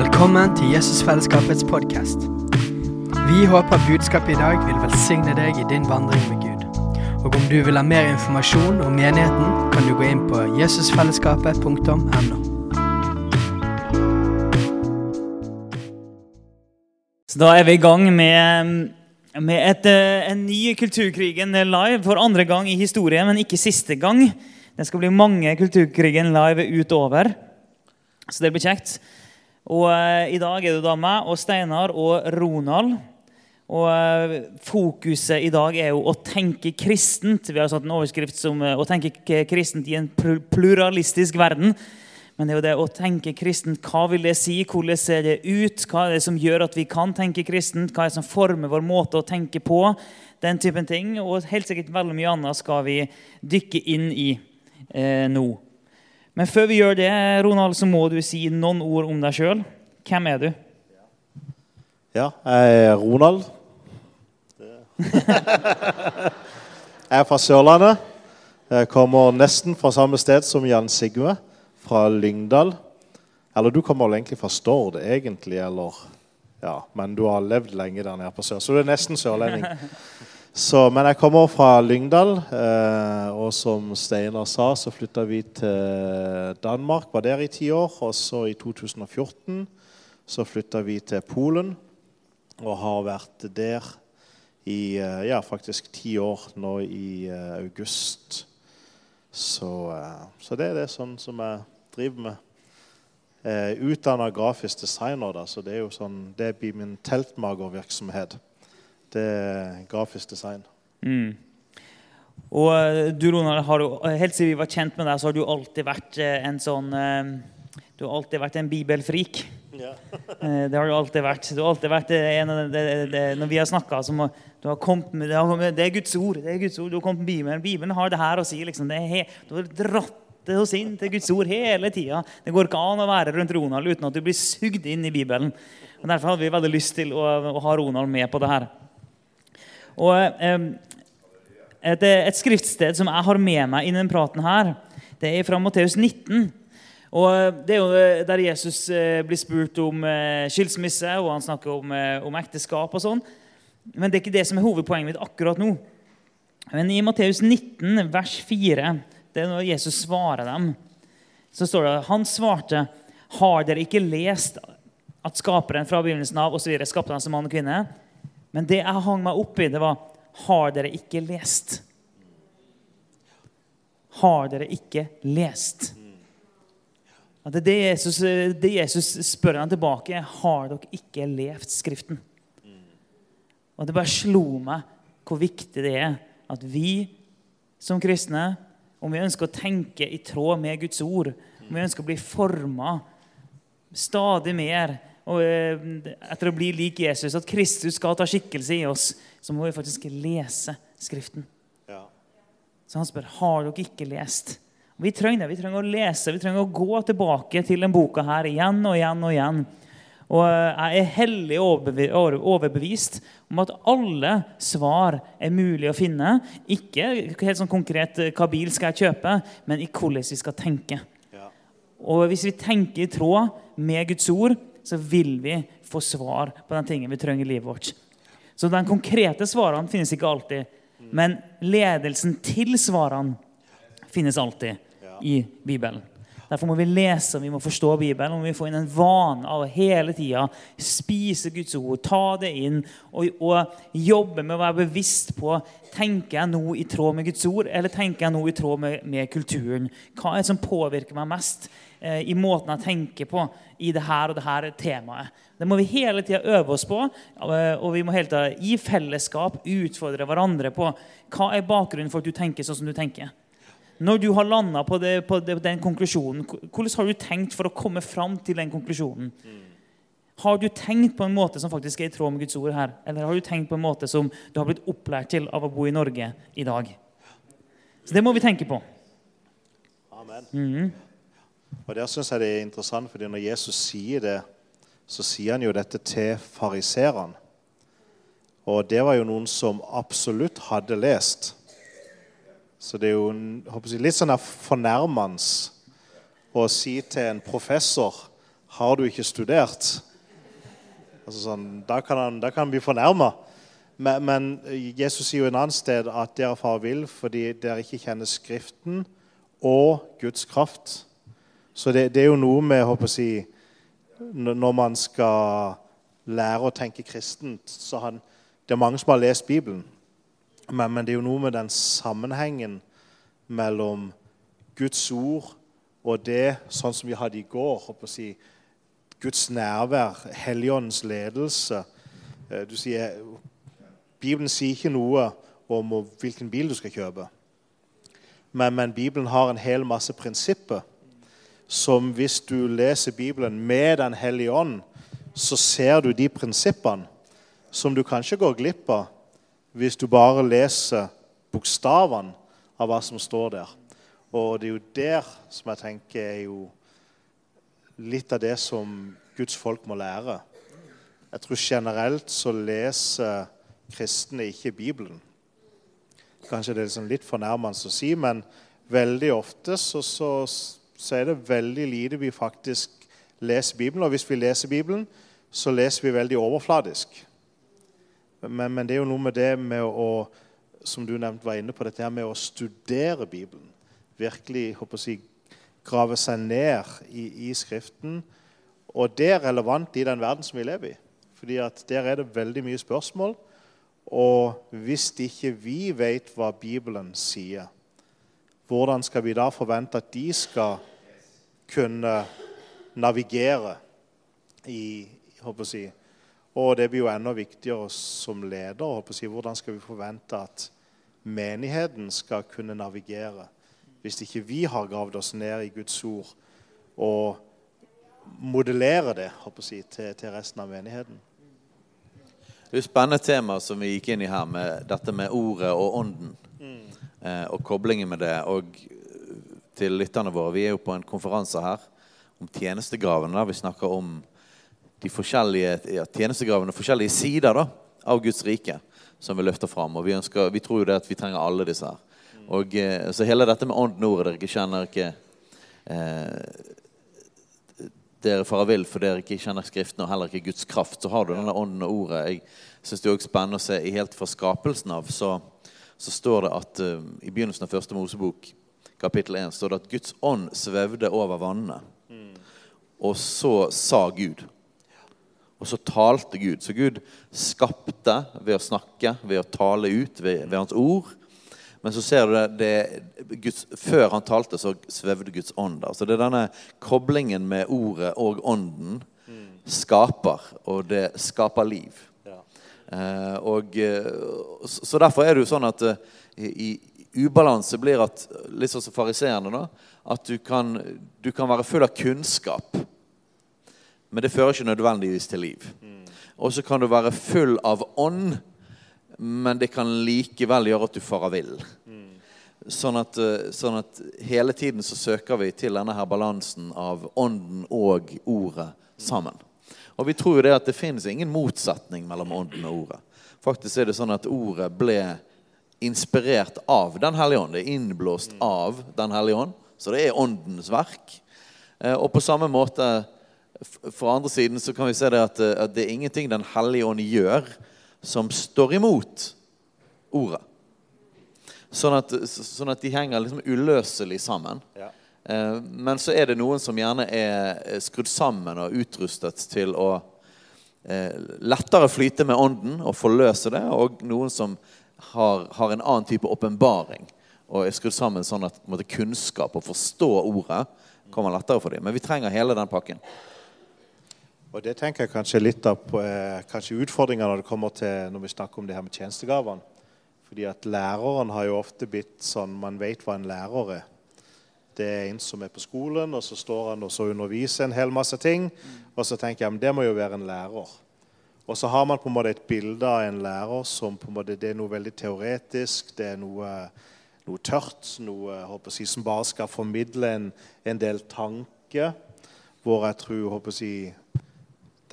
Velkommen til Jesusfellesskapets podkast. Vi håper budskapet i dag vil velsigne deg i din vandring med Gud. Og om du vil ha mer informasjon om menigheten, kan du gå inn på jesusfellesskapet.no. Så da er vi i gang med, med et, eh, en ny Kulturkrigen live for andre gang i historien, men ikke siste gang. Det skal bli mange Kulturkrigen live utover, så det blir kjekt. Og eh, I dag er det da meg og Steinar og Ronald. Og eh, Fokuset i dag er jo å tenke kristent. Vi har satt en overskrift som eh, å tenke kristent i en pluralistisk verden. Men det er jo det å tenke kristent. Hva vil det si? Hvordan ser det ut? Hva er det som gjør at vi kan tenke kristent? Hva er det som former vår måte å tenke på? Den typen ting. Og helt sikkert veldig mye annet skal vi dykke inn i nå. Men før vi gjør det, Ronald, så må du si noen ord om deg sjøl. Hvem er du? Ja, jeg er Ronald. Jeg er fra Sørlandet. Jeg kommer nesten fra samme sted som Jan Sigve, fra Lyngdal. Eller du kommer vel egentlig fra Stord, egentlig, eller Ja, men du har levd lenge der nede på sør, så du er nesten sørlending. Så, men jeg kommer fra Lyngdal, eh, og som Steinar sa, så flytta vi til Danmark. Var der i ti år. Og så i 2014 så flytta vi til Polen og har vært der i eh, ja, faktisk ti år nå i eh, august. Så, eh, så det er det sånn som jeg driver med. Eh, Utdanna grafisk designer, da, så det er jo sånn, det blir min teltmagervirksomhet. Det er grafisk design. Mm. Og eh, du, Ronald, har jo, helt siden vi var kjent med deg, så har du alltid vært eh, en sånn eh, Du har alltid vært en bibelfrik. Ja. Det har du alltid vært. Du har alltid vært en av det, det, det, Når vi har snakka, så må du har kommet med, det, er Guds ord. det er Guds ord, Du har kommet med Bibelen. Bibelen har det her å si. liksom. Det er he, du har dratt det oss inn til Guds ord hele tida. Det går ikke an å være rundt Ronald uten at du blir sugd inn i Bibelen. Og Derfor hadde vi veldig lyst til å, å ha Ronald med på det her. Og et, et skriftsted som jeg har med meg i denne praten her, det er fra Matteus 19. Og Det er jo eh, der Jesus eh, blir spurt om eh, skilsmisse, og han snakker om, om ekteskap og sånn. Men det er ikke det som er hovedpoenget mitt akkurat nå. Men i Matteus 19, vers 4, det er når Jesus svarer dem, så står det Han svarte, har dere ikke lest at skaperen fra begynnelsen av videre, skapte han som mann og kvinne? Men det jeg hang meg opp i, det var Har dere ikke lest? Har dere ikke lest? At det, er det, Jesus, det Jesus spør han tilbake, har dere ikke levd Skriften? Og Det bare slo meg hvor viktig det er at vi som kristne, om vi ønsker å tenke i tråd med Guds ord, om vi ønsker å bli forma stadig mer etter å bli lik Jesus, at Kristus skal ta skikkelse i oss, så må vi faktisk lese Skriften. Ja. Så han spør har dere ikke lest. Og Vi trenger det. Vi trenger å lese, vi trenger å gå tilbake til den boka her igjen og igjen og igjen. Og eh, jeg er hellig overbevist om at alle svar er mulig å finne. Ikke helt sånn konkret eh, hva bil skal jeg kjøpe, men i hvordan vi skal tenke. Ja. Og hvis vi tenker i tråd med Guds ord, så vil vi få svar på den tingen vi trenger i livet vårt. Så de konkrete svarene finnes ikke alltid. Men ledelsen til svarene finnes alltid i Bibelen. Derfor må vi lese og vi må forstå Bibelen. og Vi må få inn en vane av å hele tida spise Guds ord, ta det inn og, og jobbe med å være bevisst på tenker jeg nå i tråd med Guds ord, eller tenker jeg nå i tråd med, med kulturen. Hva er det som påvirker meg mest i måten jeg tenker på i det her og det her temaet? Det må vi hele tida øve oss på, eh, og vi må hele tida i fellesskap utfordre hverandre på hva er bakgrunnen for at du tenker sånn som du tenker. Når du har landa på, det, på den konklusjonen, hvordan har du tenkt for å komme fram til den konklusjonen? Har du tenkt på en måte som faktisk er i tråd med Guds ord her? Eller har du tenkt på en måte som du har blitt opplært til av å bo i Norge i dag? Så det må vi tenke på. Amen. Og Der syns jeg det er interessant, fordi når Jesus sier det, så sier han jo dette til fariserene. Og det var jo noen som absolutt hadde lest. Så det er jo jeg, litt sånn fornærmende å si til en professor Har du ikke studert? Altså sånn, da, kan han, da kan han bli fornærma. Men, men, Jesus sier jo en annen sted at dere far vil fordi dere ikke kjenner Skriften og Guds kraft. Så det, det er jo noe med håper si, Når man skal lære å tenke kristent så han, Det er mange som har lest Bibelen, men, men det er jo noe med den sammenhengen mellom Guds ord og det sånn som vi hadde i går. håper si, Guds nærvær, Helligåndens ledelse. Eh, du sier, Bibelen sier ikke noe om hvilken bil du skal kjøpe. Men, men Bibelen har en hel masse prinsipper som hvis du leser Bibelen med Den hellige ånd, så ser du de prinsippene som du kanskje går glipp av hvis du bare leser bokstavene av hva som står der. Og det er jo der som jeg tenker er jo litt av det som Guds folk må lære. Jeg tror generelt så leser kristne ikke Bibelen. Kanskje det er liksom litt fornærmende å si, men veldig ofte så, så, så, er det veldig lite vi faktisk leser Bibelen. Og hvis vi leser Bibelen, så leser vi veldig overfladisk. Men, men det er jo noe med det med å som du nevnte var inne på, dette her med å studere Bibelen. Virkelig håper jeg, grave seg ned i, i, Skriften. Og det er relevant i den verden som vi lever i. Fordi at Der er det veldig mye spørsmål. Og hvis ikke vi vet hva Bibelen sier, hvordan skal vi da forvente at de skal kunne navigere i håper jeg, Og det blir jo enda viktigere som leder. håper jeg, Hvordan skal vi forvente at menigheten skal kunne navigere hvis ikke vi har gravd oss ned i Guds ord og modellere det håper jeg, til, til resten av menigheten? Det er et spennende tema som vi gikk inn i her, med dette med ordet og ånden. Mm. Eh, og koblingen med det. Og til lytterne våre, vi er jo på en konferanse her om tjenestegravene. Der vi snakker om de forskjellige ja, tjenestegravene, forskjellige sider da, av Guds rike som vi løfter fram. Og vi, ønsker, vi tror jo det at vi trenger alle disse her. Og eh, Så hele dette med ånden ordet dere kjenner ikke eh, dere farer vill for dere ikke kjenner Skriften og heller ikke Guds kraft, så har du denne ånden og ordet. Jeg synes det er også spennende å se Helt fra skapelsen av så, så står det at uh, i begynnelsen av første Mosebok, kapittel 1, står det at Guds ånd svevde over vannene. Mm. Og så sa Gud. Og så talte Gud. Så Gud skapte ved å snakke, ved å tale ut, ved, ved hans ord. Men så ser du det, det Guds, Før han talte, så svevde Guds ånd der. Så det er denne koblingen med ordet og ånden skaper, og det skaper liv. Ja. Eh, og, eh, så derfor er det jo sånn at i, i ubalanse blir at litt sånn som fariseerne, da, at du kan, du kan, være full av kunnskap, men det fører ikke nødvendigvis til liv. Mm. Og så kan du være full av ånd, men det kan likevel gjøre at du farer vill. Sånn at, eh, sånn at, hele tiden så søker vi til denne her balansen av ånden og ordet sammen. Og vi tror jo det at det finnes ingen motsetning mellom ånden og ordet. Faktisk er det sånn at ordet ble inspirert av Den hellige ånd. Det er innblåst av Den hellige ånd. Så det er åndens verk. Eh, og på samme måte fra andre siden så kan vi se det at, eh, at det er ingenting Den hellige ånd gjør som står imot ordet. Sånn at, sånn at de henger liksom uløselig sammen. Ja. Eh, men så er det noen som gjerne er skrudd sammen og utrustet til å lettere flyte med ånden og forløse det, og noen som har, har en annen type åpenbaring og er skrudd sammen sånn at måte, kunnskap og forstå ordet kommer lettere for dem. Men vi trenger hele den pakken. Og Det tenker jeg kanskje litt av eh, kanskje når det kommer til når vi snakker om det her med tjenestegavene. Fordi at Læreren har jo ofte blitt sånn Man vet hva en lærer er. Det er en som er på skolen, og så står han og så underviser en hel masse ting. Og så tenker jeg men det må jo være en lærer. Og så har man på en måte et bilde av en lærer som på en måte, det er noe veldig teoretisk. Det er noe, noe tørt, noe håper jeg, som bare skal formidle en, en del tanker. Hvor jeg tror håper jeg,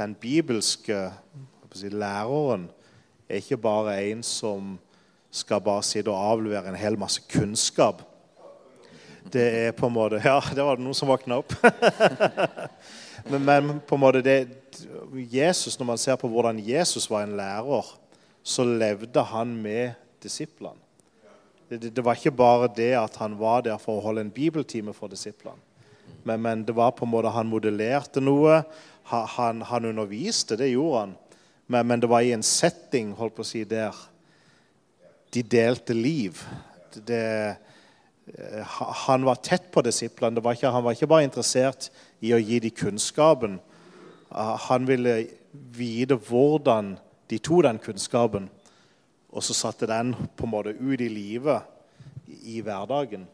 den bibelske si, læreren er ikke bare en som skal bare sitte og avlevere en hel masse kunnskap. Det er på en måte Ja, det var det noen som våkna opp. men, men, på en måte det, Jesus, Når man ser på hvordan Jesus var en lærer, så levde han med disiplene. Det, det, var ikke bare det at han var der for å holde en bibeltime for disiplene. Men, men det var på en måte han modellerte noe. Han, han underviste, det gjorde han. Men, men, det var i en setting holdt på å si, der de delte liv. Det, han var tett på disiplene. han var ikke bare interessert i å gi dem kunnskapen. Han ville vite hvordan de tok den kunnskapen, og så satte den på en måte ut i livet i hverdagen.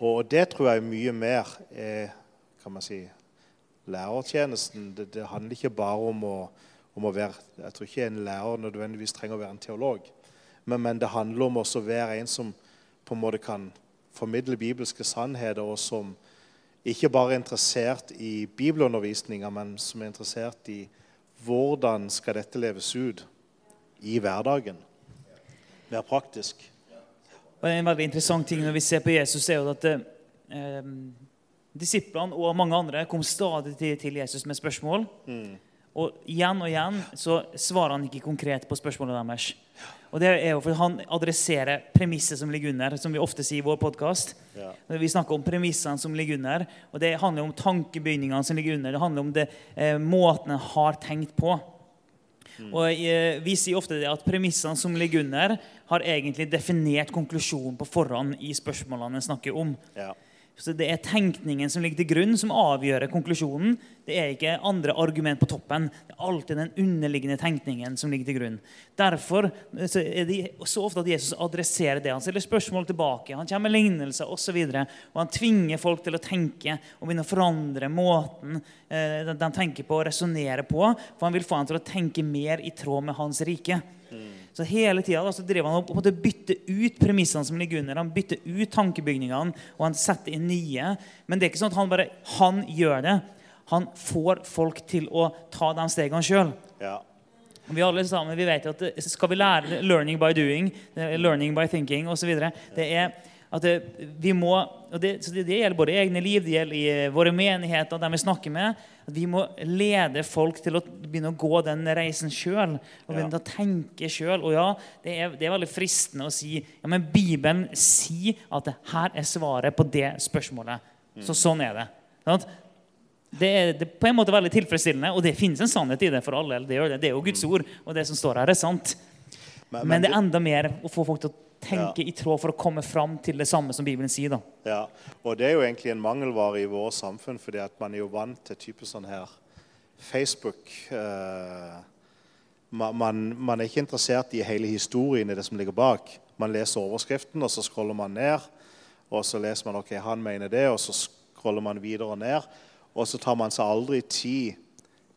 Og det tror jeg mye mer er kan man si, lærertjenesten. Det, det handler ikke bare om å, om å, være Jeg tror ikke en lærer nødvendigvis trenger å være en teolog. Men, men det handler om å være en som på en måte kan formidle bibelske sannheter, og som ikke bare er interessert i bibelundervisninga, men som er interessert i hvordan skal dette leves ut i hverdagen. Mer praktisk. Og En veldig interessant ting når vi ser på Jesus, er jo at eh, disiplene og mange andre kom stadig til, Jesus med spørsmål. Mm. Og igjen og igjen så svarer han ikke konkret på spørsmålene deres. Og det er jo fordi Han adresserer premisset som ligger under, som vi ofte sier i vår podkast. Ja. Vi snakker om premissene som ligger under, og det handler om tankebygningene som ligger under. Det handler om det, eh, måten en har tenkt på. Mm. Og eh, Vi sier ofte det at premissene som ligger under, har egentlig definert konklusjonen på forhånd i spørsmålene en snakker om. Ja. Så Det er tenkningen som ligger til grunn, som avgjør konklusjonen. Det er ikke andre argument på toppen. Det er alltid den underliggende tenkningen som ligger til grunn. Derfor er det så ofte at Jesus adresserer det. Han stiller spørsmål tilbake, han kommer med lignelser osv. Og, og han tvinger folk til å tenke og begynne å forandre måten eh, de tenker på og resonnerer på. For han vil få dem til å tenke mer i tråd med hans rike. Mm. Så hele tida driver han og bytter ut premissene som ligger under. Han bytter ut tankebygningene og han setter inn nye. Men det er ikke sånn at han bare han gjør det. Han får folk til å ta de stegene sjøl. Ja. Vi alle sammen vi vet at skal vi lære 'learning by doing', 'learning by thinking' osv. Det er at vi må, og det, det, det, gjelder både egne liv, det gjelder i våre menigheter, dem vi snakker med. At Vi må lede folk til å begynne å gå den reisen sjøl. Og begynne ja. å tenke sjøl. Og ja, det er, det er, veldig fristende å si ja, men Bibelen sier at her er svaret på det spørsmålet. Mm. Så sånn er det. Det er, det er, på en måte veldig tilfredsstillende, og det finnes en sannhet i det for alle. Det, det. det er jo Guds mm. ord, og det som står her, er sant. Men, men, men det er enda mer å få folk til å tenke ja. i tråd for å komme fram til det samme som Bibelen sier. da. Ja, og Det er jo egentlig en mangelvare i vårt samfunn, fordi at man er jo vant til type sånn her Facebook. Eh, man, man, er ikke interessert i hele historien i det som ligger bak. Man leser overskriften, og så scroller man ned. Og så leser man ok, han mener det, og så scroller man videre ned. Og så tar man seg aldri tid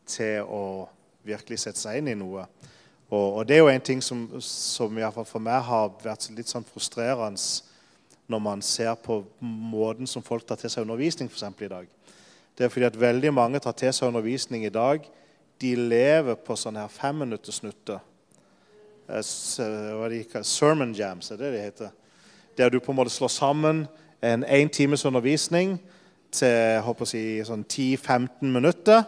til å virkelig sette seg inn i noe. Og, og, det er jo en ting som, som for meg har vært litt sånn frustrerende når man ser på måten som folk tar til seg undervisning for i dag. Det er fordi at veldig mange tar til seg undervisning i dag. De lever på sånne her femminuttersnutter. Eh, sermon jams er det det heter. Der du på en måte slår sammen en én times undervisning til håper si, sånn 10-15 minutter.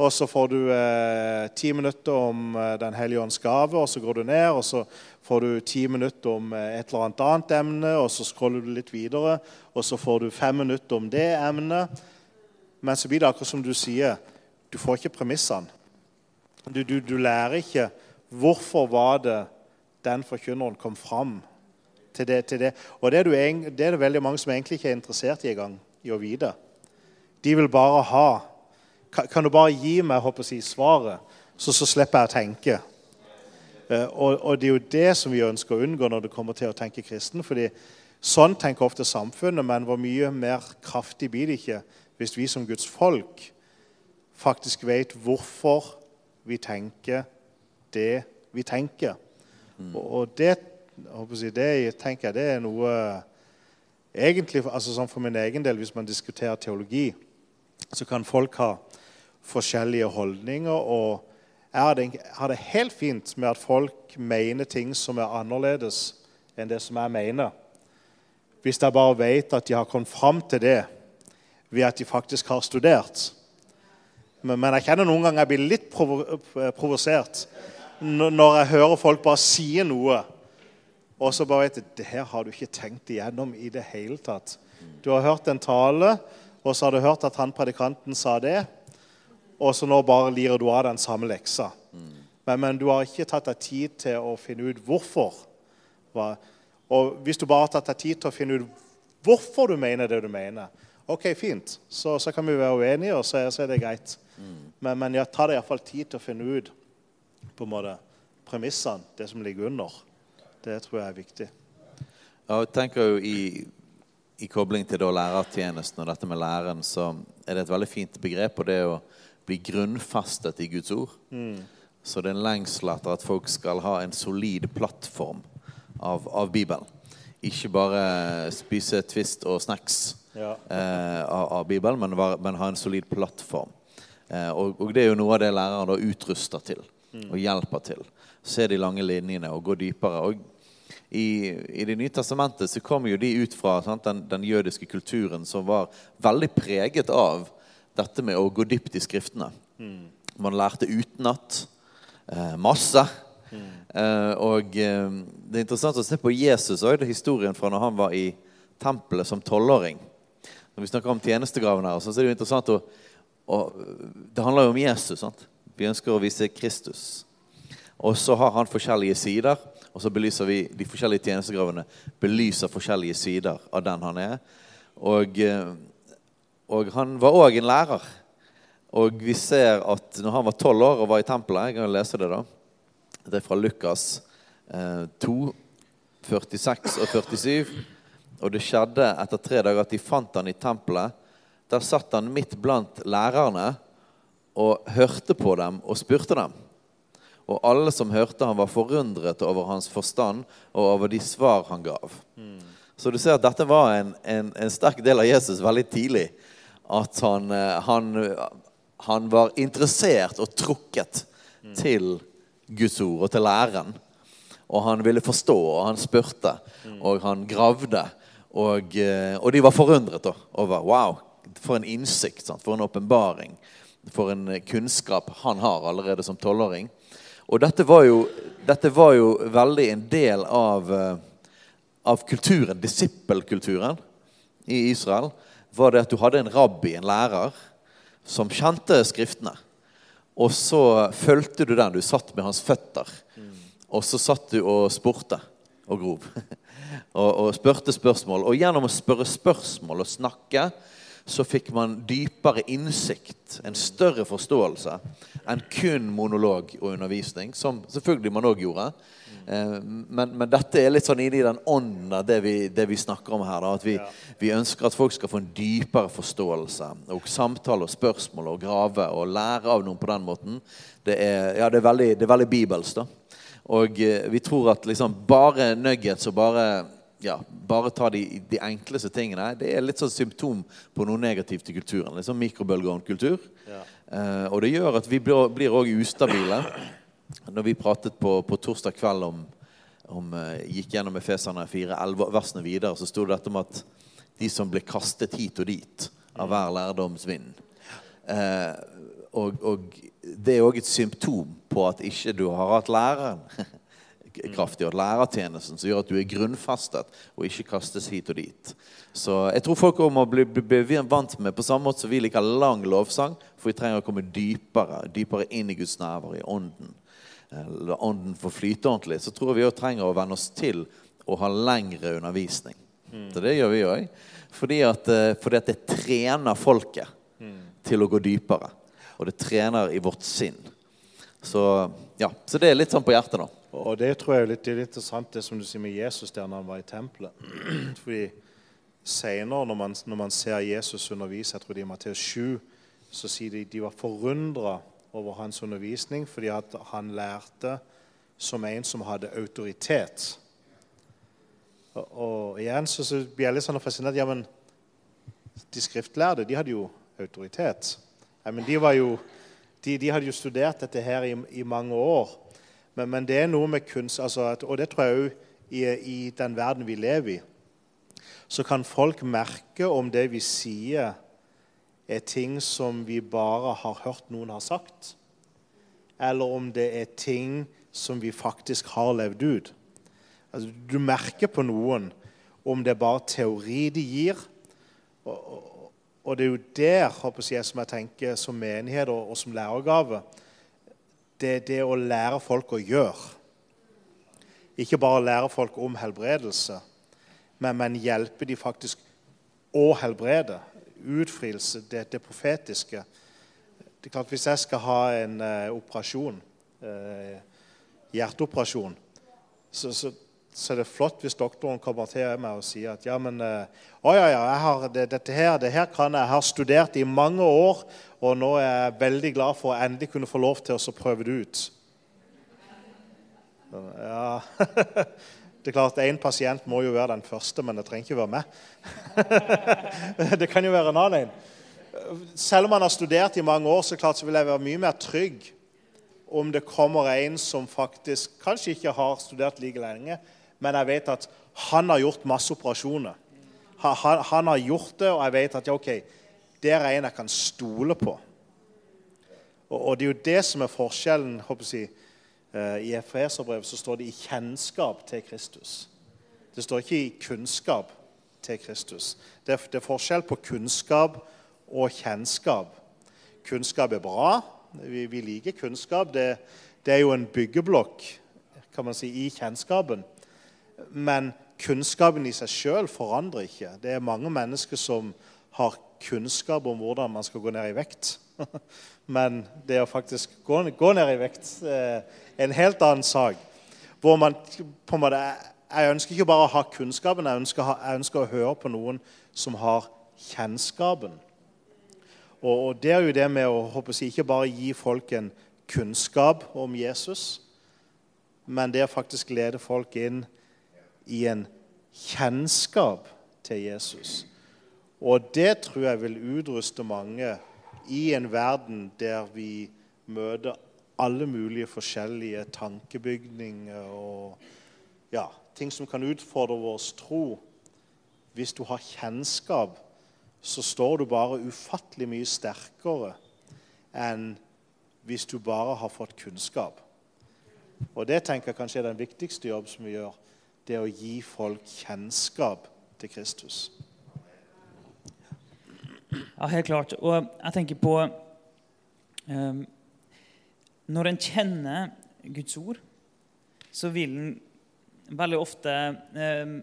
Og så får du eh, ti minutter om eh, Den hellige ånds gave, og så går du ned. Og så får du ti minutter om eh, et eller annet annet emne, og så scroller du litt videre. Og så får du fem minutter om det emnet. Men så blir det akkurat som du sier, du får ikke premissene. Du, du, du lærer ikke hvorfor var det den forkynneren kom fram til det. Til det. Og det er, du, det er, det veldig mange som egentlig ikke er interessert i engang i å vite. De vil bare ha kan, du bare gi meg håper jeg, svaret, så, så slipper jeg å tenke? Uh, og, og, Det er jo det som vi ønsker å unngå når det kommer til å tenke kristen. fordi Sånn tenker ofte samfunnet, men hvor mye mer kraftig blir det ikke hvis vi som Guds folk faktisk vet hvorfor vi tenker det vi tenker. Mm. Og, og det, jeg, det tenker jeg det er noe egentlig, altså sånn For min egen del, hvis man diskuterer teologi, så kan folk ha forskjellige holdninger. Og jeg har det, helt fint med at folk mener ting som er annerledes enn det som jeg mener. hvis jeg bare vet at de har kommet fram til det ved at de faktisk har studert. Men, men jeg kjenner noen ganger jeg blir litt provo provosert når jeg hører folk bare si noe, og så bare vet jeg det her har du ikke tenkt igjennom i det hele tatt. Du har hørt en tale, og så har du hørt at han predikanten sa det, og så nå bare lirer du av den samme leksa. Men, men, du har ikke tatt deg tid til å finne ut hvorfor. Og hvis du bare har tatt deg tid til å finne ut hvorfor du mener det du mener, ok, fint, så, så kan vi være uenige, og så, så er det greit. Mm. Men, men ja, ta deg iallfall tid til å finne ut på en måte premissene, det som ligger under. Det tror jeg er viktig. Ja, jeg tenker jo i, i kobling til lærertjenesten og dette med læreren, så er det et veldig fint begrep på det å bli grunnfestet i Guds ord. Mm. Så det er en lengsel etter at folk skal ha en solid plattform av, av Bibelen. Ikke bare spise twist og snacks ja. eh, av, av, Bibelen, men, men, ha en solid plattform. Eh, og, og, det er jo noe av det læreren da utruster til mm. og hjelper til. Se de lange linjene og gå dypere. Og i, i Det nye testamentet så kommer jo de ut fra sant, den, den, jødiske kulturen som var veldig preget av dette med å gå dypt i Skriftene. Mm. Man lærte utenat eh, masse. Mm. Eh, og eh, det er interessant å se på Jesus òg. Historien fra når han var i tempelet som tolvåring. Når vi snakker om tjenestegraven her, så er det jo interessant å, å Det handler jo om Jesus. sant? Vi ønsker å vise Kristus. Og så har han forskjellige sider, og så belyser vi de forskjellige tjenestegravene belyser forskjellige sider av den han er. Og, eh, og han var òg en lærer. Og vi ser at når han var tolv år og var i tempelet Jeg kan lese det, da. Det er fra Lukas eh, 2, 46 og 47. Og det skjedde etter tre dager at de fant han i tempelet. Der satt han midt blant lærerne og hørte på dem og spurte dem. Og alle som hørte han var forundret over hans forstand og over de svar han gav. Mm. Så du ser at dette var en, en, en, sterk del av Jesus veldig tidlig. At han, eh, han han var interessert og trukket mm. til Guds ord og til læren. Og han ville forstå, og han spurte, mm. og han gravde. Og, eh, og, de var forundret da, over Wow, for en innsikt, sant? for en åpenbaring. For en kunnskap han har allerede som tolvåring. Og dette var, jo, dette var jo veldig en del av, eh, av kulturen, disippelkulturen i Israel. Var det at du hadde en rabbi, en lærer, som kjente Skriftene. Og så fulgte du den. Du satt med hans føtter. Og så satt du og spurte og grov. og, og spurte spørsmål. Og gjennom å spørre spørsmål og snakke så fikk man dypere innsikt, en større forståelse, enn kun monolog og undervisning, som selvfølgelig man òg gjorde. Eh, men, men, dette er litt sånn inni den ånden av det, det, vi snakker om her. Da, at vi, ja. vi, ønsker at folk skal få en dypere forståelse. Og samtale og spørsmål og grave og lære av noen på den måten. Det er, ja, det er, veldig, det er veldig bibelsk. da. Og eh, vi tror at liksom bare nuggets og bare ja, bare ta de, de, enkleste tingene. Det er litt sånn symptom på noe negativt i kulturen. Litt sånn mikrobølgeovnkultur. Ja. Eh, og det gjør at vi blir òg ustabile. Når vi pratet på, på torsdag kveld om, om uh, gikk gjennom Efeserne 4, 11 versene videre, så sto det dette om at de som ble kastet hit og dit av hver lærdomsvind uh, og, og, det er òg et symptom på at ikke du har hatt læreren kraftig, og lærertjenesten som gjør at du er grunnfestet og ikke kastes hit og dit. Så jeg tror folk må bli, bli, vant med på samme måte som vi liker lang lovsang, for vi trenger å komme dypere, dypere inn i Guds nærvær, i ånden la ånden få flyte ordentlig, så tror jeg vi også trenger å venne oss til å ha lengre undervisning. Mm. Så det gjør vi òg. Fordi, eh, fordi, at det trener folket mm. til å gå dypere. Og det trener i vårt sinn. Så, ja, så det er litt sånn på hjertet nå. Og det tror jeg er litt, litt interessant, det som du sier med Jesus der når han var i tempelet. Fordi senere, når man, når man ser Jesus undervise, jeg tror det er i Matteus 7, så sier de de var forundra over hans undervisning fordi han lærte som en som hadde autoritet. Og, og igjen så, så blir jeg litt sånn fascinert. Ja, men de skriftlærde de hadde jo autoritet. Ja, men de, var jo, de, de hadde jo studert dette her i, i mange år. Men, men, det er noe med kunst altså, Og det tror jeg òg i, i, den verden vi lever i. så kan folk merke om det vi sier, er ting som vi bare har hørt noen har sagt, eller om det er ting som vi faktisk har levd ut. Altså, du merker på noen om det er bare teori de gir. Og, og, og det er jo der håper jeg, som jeg tenker som menighet og, og som lærergave Det er det å lære folk å gjøre. Ikke bare lære folk om helbredelse, men, men hjelpe de faktisk å helbrede. Utfrielse, det, det profetiske. Det er klart Hvis jeg skal ha en uh, operasjon, uh, hjerteoperasjon, så, så, så, er det flott hvis doktoren kommer til meg og sier at ja, men uh, å ja, ja, har, det, dette her, det her kan jeg. Jeg har studert i mange år, og nå er jeg veldig glad for å endelig kunne få lov til å prøve det ut. Ja Det er klart, Én pasient må jo være den første, men det trenger ikke være meg. det kan jo være en annen en. Selv om man har studert i mange år, så, klart, så vil jeg være mye mer trygg om det kommer en som faktisk kanskje ikke har studert like lenge, men jeg vet at han har gjort masse operasjoner. Han, han har gjort det, og jeg vet at ja, ok, det er en jeg kan stole på. Og, og det er jo det som er forskjellen. håper jeg, Eh, I Efeserbrevet så står det 'i kjennskap til Kristus'. Det står ikke 'i kunnskap til Kristus'. Det er, det er forskjell på kunnskap og kjennskap. Kunnskap er bra. Vi, vi liker kunnskap. Det, det, er jo en byggeblokk kan man si, i kjennskapen. Men kunnskapen i seg sjøl forandrer ikke. Det er mange mennesker som har kunnskap om hvordan man skal gå ned i vekt. Men det å faktisk gå, gå ned i vekt er en helt annen sak. Hvor man på en måte, Jeg ønsker ikke bare å ha kunnskapen, jeg ønsker, jeg ønsker å høre på noen som har kjennskapen. Og, og Det er jo det med å håper jeg, ikke bare gi folk en kunnskap om Jesus, men det å faktisk lede folk inn i en kjennskap til Jesus. Og det tror jeg vil utruste mange i en verden der vi møter alle mulige forskjellige tankebygninger og ja, ting som kan utfordre vår tro. Hvis du har kjennskap, så står du bare ufattelig mye sterkere enn hvis du bare har fått kunnskap. Og det tenker jeg kanskje er den viktigste jobb som vi gjør. Det å gi folk kjennskap til Kristus. Ja, helt klart. Og jeg tenker på um når en kjenner Guds ord, så vil en veldig ofte um,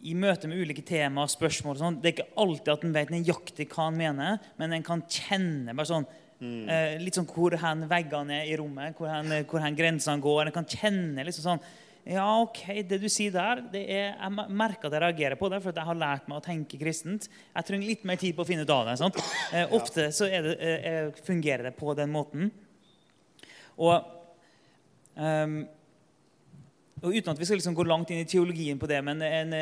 i møte med ulike temaer og spørsmål sånn, Det er ikke alltid at en vet nøyaktig hva en mener, men en kan kjenne bare sånn, mm. uh, litt sånn hvor hen veggene er i rommet, hvor hen, hvor hen grensene går. En kan kjenne liksom sånn Ja, OK, det du sier der, det er, jeg merker at jeg reagerer på det, for jeg har lært meg å tenke kristent. Jeg trenger litt mer tid på å finne ut av det. Sant? Eh, ofte så det, eh, fungerer det på den måten. Og, um, og uten at vi skal liksom gå langt inn i teologien på det, men en,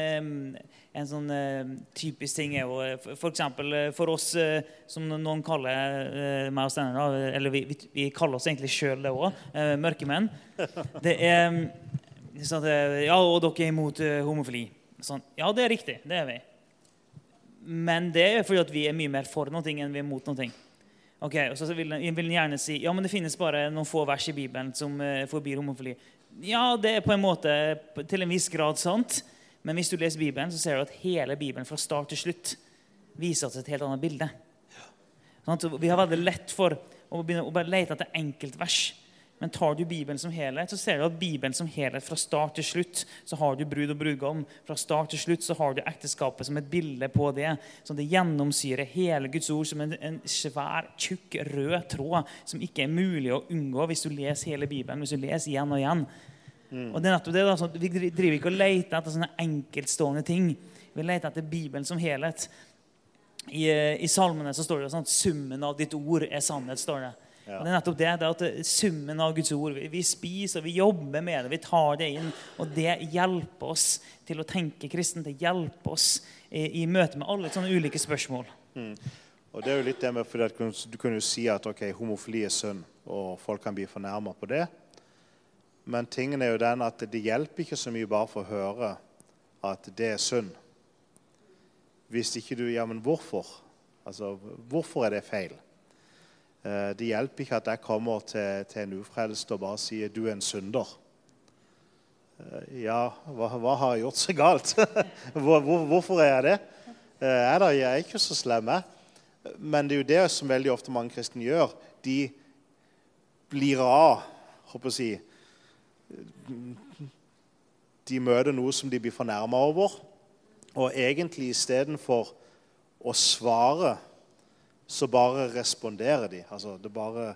en sånn typisk ting er jo f.eks. For, for oss som noen kaller meg og Steinar, eller vi, vi, kaller oss egentlig sjøl det òg, mørkemenn. Det er sånn at Ja, og dere er imot homofili. Sånn, ja, det er riktig. Det er vi. Men det er fordi at vi er mye mer for noe enn vi er mot noe. Ok, og så vil den gjerne si ja, men det finnes bare noen få vers i Bibelen som uh, forbyr homofili. Ja, det er på en måte til en viss grad sant. Men hvis du leser Bibelen, så ser du at hele Bibelen fra start til slutt viser oss et helt annet bilde. Sånn vi har veldig lett for å, begynne, å bare lete etter enkeltvers. Men tar du Bibelen som helhet, så ser du at Bibelen som helhet fra start til slutt så har du brud og brudgom. Fra start til slutt så har du ekteskapet som et bilde på det. Så det gjennomsyrer hele Guds ord som en, en svær, tjukk, rød tråd som ikke er mulig å unngå hvis du leser hele Bibelen. hvis du leser igjen og igjen. Mm. Og det er nettopp det da, sånn Vi driver ikke og leter etter sånne enkeltstående ting. Vi leter etter Bibelen som helhet. I, i salmene så står det sånn at summen av ditt ord er sannhet. står det. Ja. Det er nettopp det, det er at Summen av Guds ord Vi spiser, vi jobber med det, vi tar det inn. Og det hjelper oss til å tenke kristen. Det hjelper oss i, i møte med alle sånne ulike spørsmål. Mm. Og det er jo litt det med, for Du kunne jo si at ok, homofili er synd, og folk kan bli fornærma på det. Men tingen er jo den at det hjelper ikke så mye bare for å høre at det er synd. hvis ikke du Ja, men hvorfor? Altså, hvorfor er det feil? Eh, det hjelper ikke at jeg kommer til, til en ufrelst og bare sier 'du er en synder'. Eh, ja, hva, hva har jeg gjort så galt? Hvor, hvor, hvorfor er jeg det? Eh, jeg, da, jeg er ikke så slem, jeg. Men det er jo det som veldig ofte mange kristne gjør. De blir av, håper jeg å si De møter noe som de blir fornærma over. Og egentlig istedenfor å svare, så bare responderer de. Altså det bare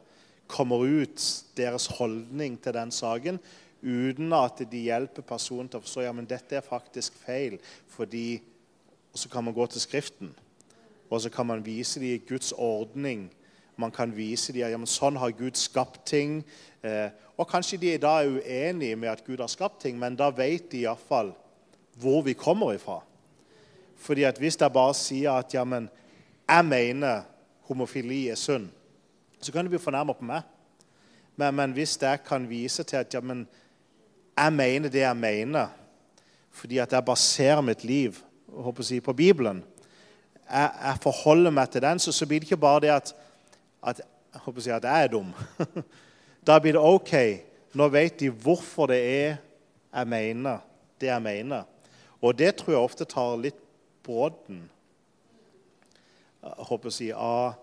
kommer ut deres holdning til den saken uten at de hjelper personen til å forstå ja, men dette er faktisk feil. fordi og Så kan man gå til Skriften, og så kan man vise dem Guds ordning. Man kan vise dem at ja, men sånn har Gud skapt ting. Eh, og Kanskje de da er uenige med at Gud har skapt ting, men da vet de iallfall hvor vi kommer ifra. Fordi at Hvis jeg bare sier at ja, men jeg mener homofili er synd, så kan du bli fornærma på meg. Men, men, hvis jeg kan vise til at ja, men jeg mener det jeg mener, fordi at jeg baserer mitt liv si, på Bibelen, jeg, jeg, forholder meg til den, så, så blir det ikke bare det at, at, jeg, si, at jeg er dum. da blir det OK. Nå vet de hvorfor det er jeg mener det jeg mener. Og det tror jeg ofte tar litt brodden håper å si, av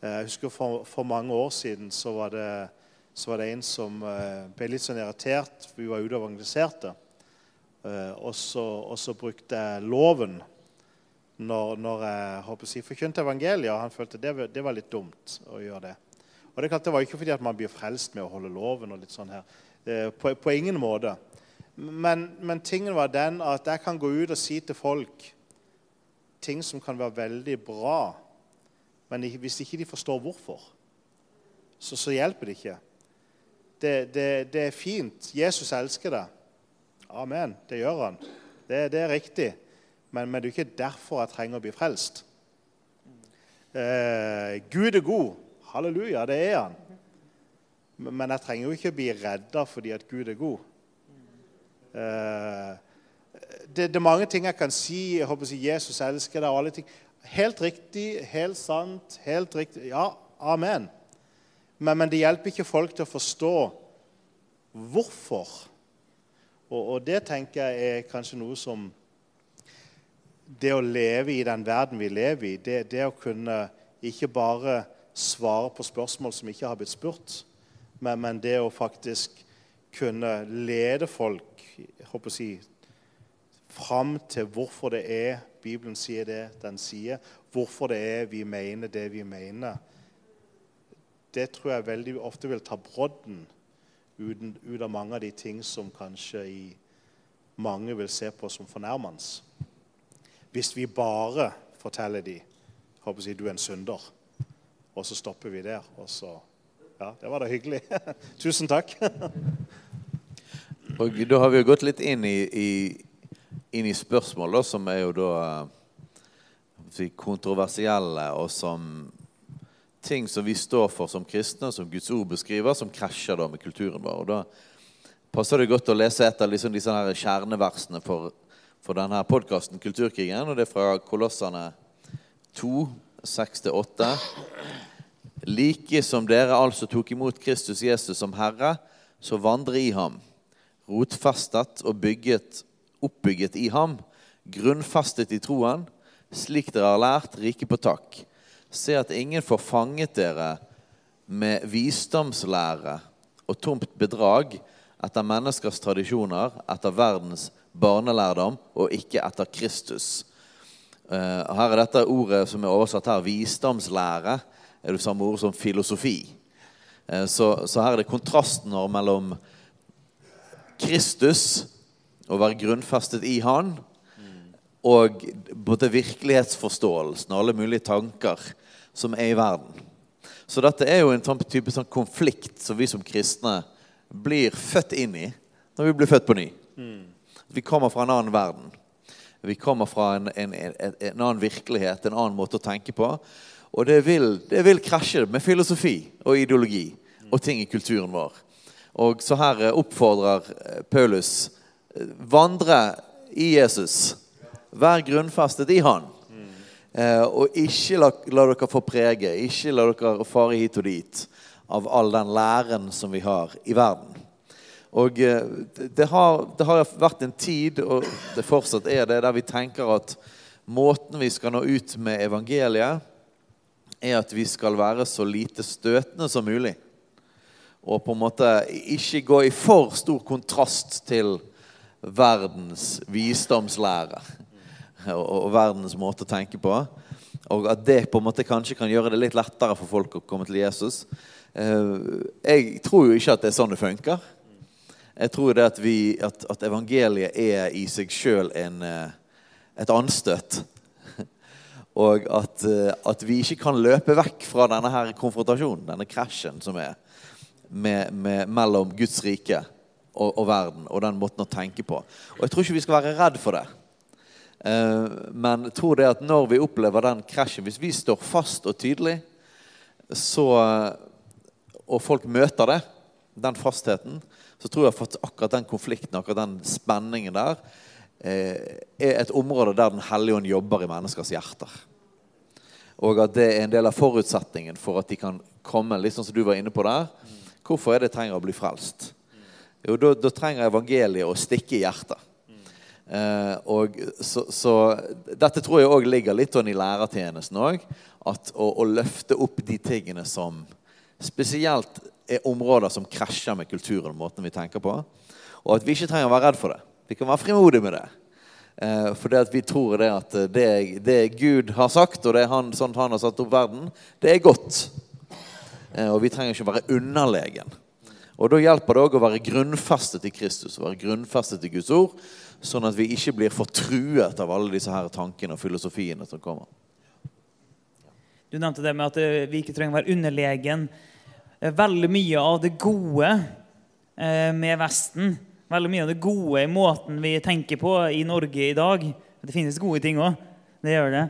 eh, Jeg husker for, for, mange år siden så var, det, så var det en som eh, ble litt sånn irritert. Vi var ute og evangeliserte. Eh, og, så, brukte jeg loven når, når jeg håper å si, forkynte evangeliet. Og han følte det, det var litt dumt å gjøre det. Og Det, det var ikke fordi at man blir frelst med å holde loven. og litt sånn her. På, på ingen måte. Men, men tingen var den at jeg kan gå ut og si til folk ting som kan være veldig bra, men hvis ikke de forstår hvorfor, så, så hjelper det ikke. Det, det, det, er fint. Jesus elsker deg. Amen. Det gjør han. Det, det er riktig. Men, men, det er ikke derfor jeg trenger å bli frelst. Eh, Gud er god. Halleluja, det er han. Men jeg trenger jo ikke å bli redda fordi at Gud er god. Eh, det, det, er mange ting jeg kan si. Jeg håper å si Jesus elsker deg. og alle ting. Helt riktig, helt sant, helt riktig. Ja, amen. Men, men det hjelper ikke folk til å forstå hvorfor. Og, og, det tenker jeg er kanskje noe som Det å leve i den verden vi lever i, det, det å kunne ikke bare svare på spørsmål som ikke har blitt spurt, men, men det å faktisk kunne lede folk jeg håper å si, fram til hvorfor det er Bibelen sier det den sier, hvorfor det er vi mener det vi mener, det tror jeg veldig ofte vil ta brodden ut av mange av de ting som kanskje i mange vil se på som fornærmende. Hvis vi bare forteller dem håper jeg, du er en synder, og så stopper vi der. og så, Ja, det var da hyggelig. Tusen takk. Og da har vi jo gått litt inn i, i, inn i spørsmål da, som er jo da si, kontroversielle, og som ting som vi står for som kristne, som Guds ord beskriver, som krasjer da med kulturen vår. Og Da passer det godt å lese et av liksom disse her kjerneversene for, for denne podkasten, Kulturkrigen. og Det er fra Kolossene 2, 6-8. Like som dere altså tok imot Kristus Jesus som Herre, så vandre i ham rotfestet og bygget, oppbygget i ham, grunnfastet i troen, slik dere har lært, rike på takk. Se at ingen får fanget dere med visdomslære og tomt bedrag etter menneskers tradisjoner, etter verdens barnelærdom og ikke etter Kristus. Eh, her er dette ordet som er oversatt her, visdomslære, er det samme ord som filosofi. Eh, så, så her er det kontrasten mellom Kristus, å være grunnfestet i Han, og både virkelighetsforståelsen og alle mulige tanker som er i verden. Så dette er jo en sånn type sånn konflikt som vi som kristne blir født inn i når vi blir født på ny. Vi kommer fra en annen verden. Vi kommer fra en, en, en, en, annen virkelighet, en annen måte å tenke på. Og det vil, det vil krasje med filosofi og ideologi og ting i kulturen vår. Og så her eh, oppfordrer eh, Paulus vandre i Jesus. Vær grunnfestet i Han. Eh, og ikke la, la, dere få prege, ikke la dere fare hit og dit av all den læren som vi har i verden. Og eh, det har, det har vært en tid, og det fortsatt er det, der vi tenker at måten vi skal nå ut med evangeliet, er at vi skal være så lite støtende som mulig. Og på en måte ikke gå i for stor kontrast til verdens visdomslære og, verdens måte å tenke på. Og at det på en måte kanskje kan gjøre det litt lettere for folk å komme til Jesus. Eh, jeg tror jo ikke at det er sånn det funker. Jeg tror det at, vi, at, at evangeliet er i seg sjøl eh, et anstøt. Og at, eh, at, vi ikke kan løpe vekk fra denne her konfrontasjonen, denne krasjen som er med, med, mellom Guds rike og, og, verden, og den måten å tenke på. Og Jeg tror ikke vi skal være redd for det. Eh, men jeg tror det at når vi opplever den krasjen Hvis vi står fast og tydelig, så, og folk møter det, den fastheten, så tror jeg at akkurat den konflikten akkurat den spenningen der eh, er et område der Den hellige ånd jobber i menneskers hjerter. Og at det er en del av forutsetningen for at de kan komme, litt sånn som du var inne på der. Hvorfor er det trenger å bli frelst? Jo, da, da trenger evangeliet å stikke i hjertet. Eh, og så, så, dette tror jeg òg ligger litt sånn i lærertjenesten òg. Å, å løfte opp de tingene som spesielt er områder som krasjer med kulturen og måten vi tenker på. Og at vi ikke trenger å være redd for det. Vi kan være frimodige med det. Eh, for det at vi tror det at det, det, Gud har sagt, og det han, sånn han har satt opp verden, det er godt. Eh, og vi trenger ikke å være underlegen. Og Da hjelper det òg å være grunnfestet i Kristus, å være grunnfestet i Guds ord, sånn at vi ikke blir fortruet av alle disse her tankene og filosofiene som kommer. Du nevnte det med at eh, vi ikke trenger å være underlegen. Veldig mye av det gode med Vesten veldig mye av det gode i måten vi tenker på i Norge i dag. Det finnes gode ting òg. Det gjør det.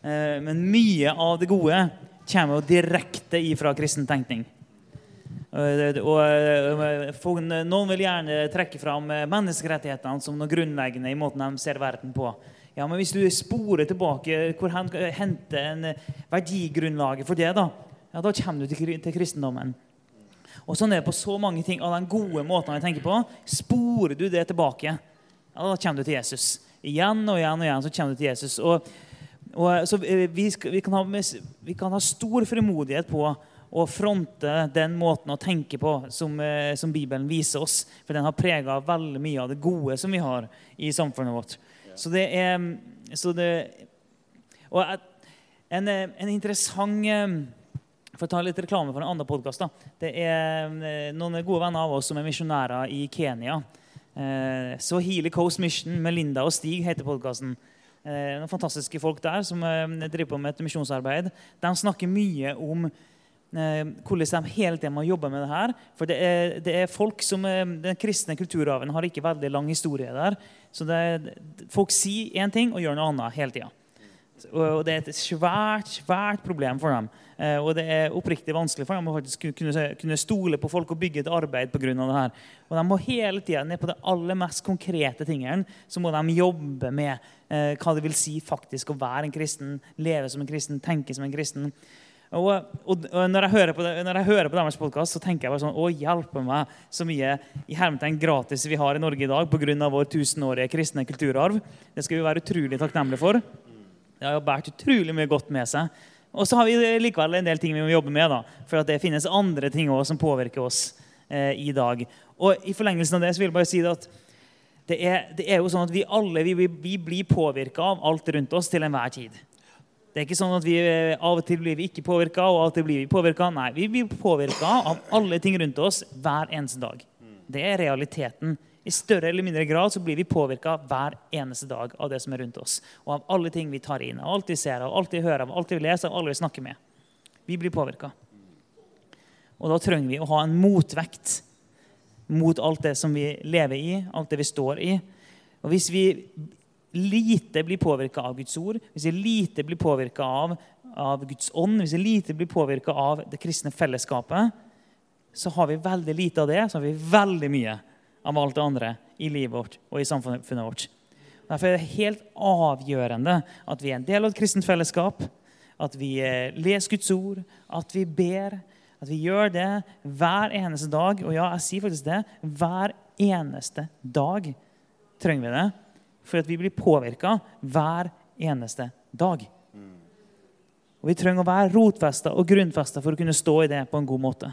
Eh, men mye av det gode kommer jo direkte ifra kristen tenkning. Eh, og eh, Noen vil gjerne trekke fram menneskerettighetene som noe grunnleggende i måten de ser verden på. Ja, men Hvis du sporer tilbake, hvor henter en verdigrunnlaget for det? Da ja, da kommer du til, til kristendommen. Og sånn er det på så mange ting av den gode måten jeg tenker på. Sporer du det tilbake, ja, da kommer du til Jesus. Igjen og igjen og igjen så kommer du til Jesus. Og, og så eh, vi, skal, vi, kan ha, vi, kan ha, stor frimodighet på å fronte den måten å tenke på som, eh, som Bibelen viser oss. For den har prega veldig mye av det gode som vi har i samfunnet vårt. Så det er så det, Og en, en interessant for å ta litt reklame for en annen podkast. Det er eh, noen gode venner av oss som er misjonærer i Kenya. Eh, Swahili Coast Mission med Linda og Stig heter podkasten. Eh, noen fantastiske folk der som driver på med et misjonsarbeid. De snakker mye om hvordan de hele tiden må jobbe med det her. For det er, det er folk som Den kristne kulturarven har ikke veldig lang historie der. Så det, folk sier én ting og gjør noe annet hele tida. Og det er et svært, svært problem for dem. Eh, og det er oppriktig vanskelig for dem å faktisk kunne, stole på folk og bygge et arbeid pga. det her. Og de må hele tida ned på det aller mest konkrete tingene så må de jobbe med eh, hva det vil si faktisk å være en kristen, leve som en kristen, tenke som en kristen. Og, og, og når, jeg hører på, det, når jeg hører på deres podkast, tenker jeg bare sånn Å, hjelpe meg så mye i hermetegn gratis vi har i Norge i dag pga. vår tusenårige kristne kulturarv. Det skal vi være utrolig takknemlige for. Det har båret utrolig mye godt med seg. Og så har vi likevel en del ting vi må jobbe med. da, For det finnes andre ting også som påvirker oss eh, i dag. Og i forlengelsen av det så vil jeg bare si at det er, det er jo sånn at vi alle vi, vi blir påvirka av alt rundt oss til enhver tid. Det er ikke sånn at vi eh, Av og til blir vi ikke påvirka, og av og til blir vi påvirka. Nei, vi blir påvirka av alle ting rundt oss hver eneste dag. Det er realiteten. I større eller mindre grad så blir vi påvirka hver eneste dag av det som er rundt oss. Og av alle ting vi tar inn, av alt vi ser, av alt vi hører, av alt vi leser, av alle vi snakker med. Vi blir påvirka. Og da trenger vi å ha en motvekt mot alt det som vi lever i, alt det vi står i. Og hvis vi lite blir påvirka av Guds ord, hvis vi lite blir påvirka av, av Guds ånd, hvis vi lite blir påvirka av det kristne fellesskapet, så har vi veldig lite av det, så har vi veldig mye av alt det andre i livet vårt og i samfunnet vårt. Derfor er det helt avgjørende at vi er en del av et kristent fellesskap. At vi eh, leser Guds ord, at vi ber. At vi gjør det hver eneste dag. Og ja, jeg sier faktisk det. Hver eneste dag trenger vi det. For at vi blir påvirka hver eneste dag. Og Vi trenger å være rotfesta og grunnfesta for å kunne stå i det på en god måte.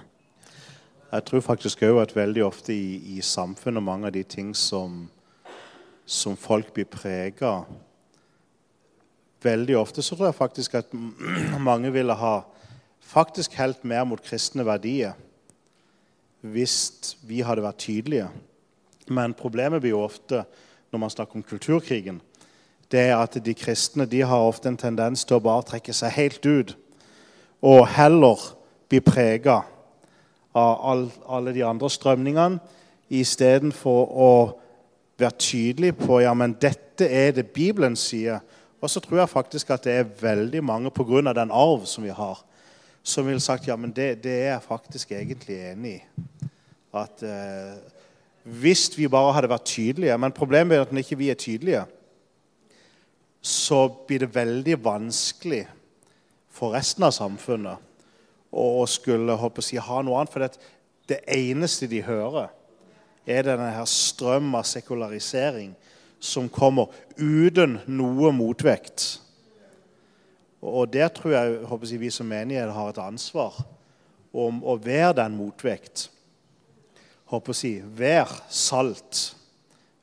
Jeg tror faktisk òg at veldig ofte i, i, samfunnet mange av de ting som, som folk blir prega Veldig ofte så tror jeg faktisk at mange ville ha faktisk helt mer mot kristne verdier hvis vi hadde vært tydelige. Men problemet blir jo ofte når man snakker om kulturkrigen, det er at de kristne de har ofte en tendens til å bare trekke seg helt ut og heller bli prega av all, alle de andre strømningene istedenfor å være tydelig på ja, men dette er det Bibelen sier. Og så tror jeg faktisk at det er veldig mange pga. den arv som vi har, som ville sagt ja, men det, det er jeg faktisk egentlig enig i. At eh, Hvis vi bare hadde vært tydelige Men problemet er at når ikke vi er tydelige, så blir det veldig vanskelig for resten av samfunnet å skulle håper jeg, ha noe annet. For det, det eneste de hører, er denne her strøm av sekularisering som kommer uten noe motvekt. Og der tror jeg, håper jeg vi som menighet har et ansvar om å være den motvekt. Håper å si, Vær salt.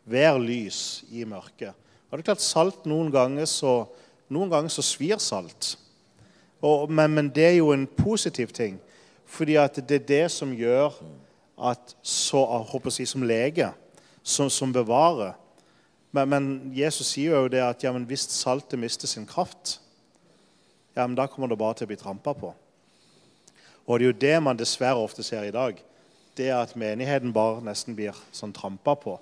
Vær lys i mørket. Og det er klart Salt noen ganger så, noen ganger så svir salt. Og, men, men, det er jo en positiv ting. Fordi det er det som gjør at så, håper si, Som lege, som, som bevarer. Men, men, Jesus sier jo det at ja, men hvis saltet mister sin kraft, ja, men da kommer det bare til å bli trampa på. Og det er jo det man dessverre ofte ser i dag. Det er at menigheten bare nesten blir sånn trampa på.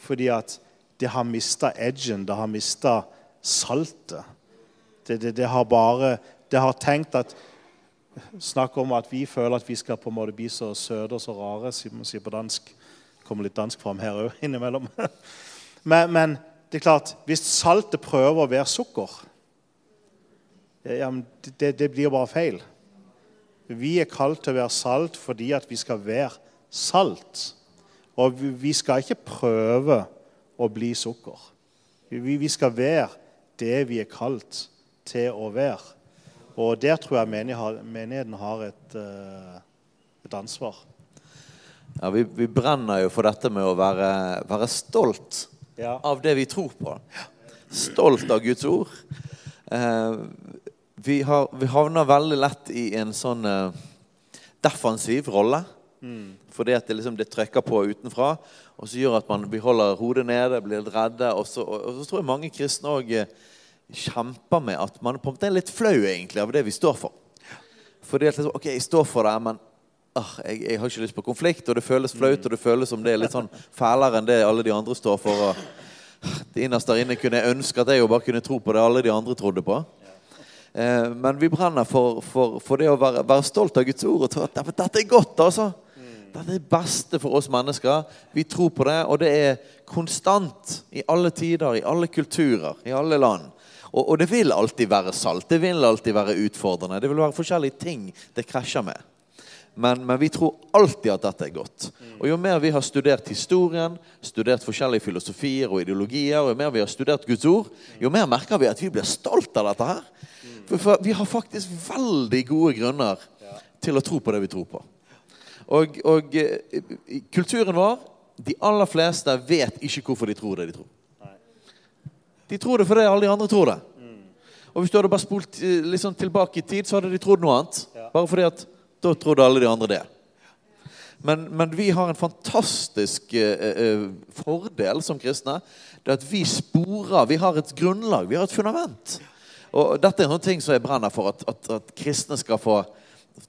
Fordi at det har mista edgen, det har mista saltet. Det, det, det, har bare Det har tenkt at Snakk om at vi føler at vi skal på en måte bli så søte og så rare, som man sier på dansk. kommer litt dansk fram her òg innimellom. Men, men, det er klart, hvis saltet prøver å være sukker, ja, det, det blir bare feil. Vi er kalt til å være salt fordi at vi skal være salt. Og vi skal ikke prøve å bli sukker. Vi, skal være det vi er kalt til å være. Og der tror jeg menigheten har et, eh, et ansvar. Ja, vi, vi, brenner jo for dette med å være, være stolt ja. av det vi tror på. Stolt av Guds ord. Eh, vi, har, vi, havner veldig lett i en sånn uh, defensiv rolle. Mm. Fordi at det, liksom, det trykker på utenfra og så gjør at man beholder hodet nede, blir litt redde. Og så, og, og så tror jeg mange kristne òg eh, kjemper med at man på en måte er litt flau egentlig av det vi står for. Fordi at liksom, ok, jeg står for det, men ah, jeg, jeg, har ikke lyst på konflikt, og det føles flaut, og det føles som det er litt sånn fælere enn det alle de andre står for. og det Innerst der inne kunne jeg ønske at jeg jo bare kunne tro på det alle de andre trodde på. Eh, men vi brenner for, for, for det å være, være, stolt av Guds ord og tro at dette er godt. altså. Dette er det beste for oss mennesker. Vi tror på det, og det er konstant i alle tider, i alle kulturer, i alle land. Og, og det vil alltid være salt. Det vil alltid være utfordrende. Det vil være forskjellige ting det krasjer med. Men, men, vi tror alltid at dette er godt. Og Jo mer vi har studert historien, studert forskjellige filosofier og ideologier, og jo mer vi har studert Guds ord, jo mer merker vi at vi blir stolt av dette her. For, vi har faktisk veldig gode grunner til å tro på det vi tror på. Og, og eh, kulturen vår De aller fleste vet ikke hvorfor de tror det de tror. De tror det fordi alle de andre tror det. Og hvis du hadde bare spolt liksom tilbake i tid, så hadde de trodd noe annet. Bare fordi at da trodde alle de andre det. Men, men vi har en fantastisk eh, eh, fordel som kristne. Det er at vi sporer. Vi har et grunnlag. Vi har et fundament. Og dette er noen ting som jeg brenner for at, at, at kristne skal få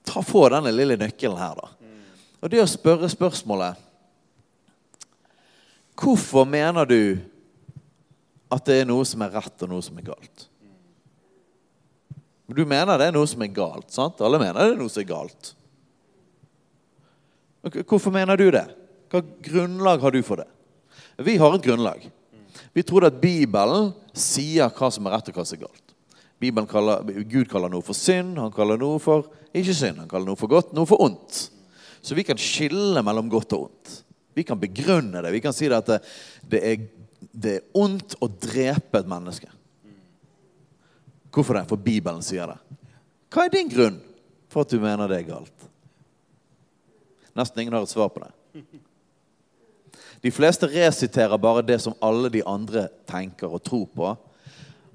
ta få denne lille nøkkelen her. da. Og det å spørre spørsmålet Hvorfor mener du at det er noe som er rett, og noe som er galt? Du mener det er noe som er galt. sant? Alle mener det er noe som er galt. Hvorfor mener du det? Hva grunnlag har du for det? Vi har et grunnlag. Vi tror at Bibelen sier hva som er rett og hva som er galt. Kaller, Gud kaller noe for synd, han kaller noe for ikke synd. Han kaller noe for godt, noe for ondt. Så vi kan skille mellom godt og ondt. Vi kan begrunne det. Vi kan si det at det, det, er, det er ondt å drepe et menneske. Hvorfor det? For Bibelen sier det. Hva er din grunn for at du mener det er galt? Nesten ingen har et svar på det. De fleste resiterer bare det som alle de andre tenker og tror på.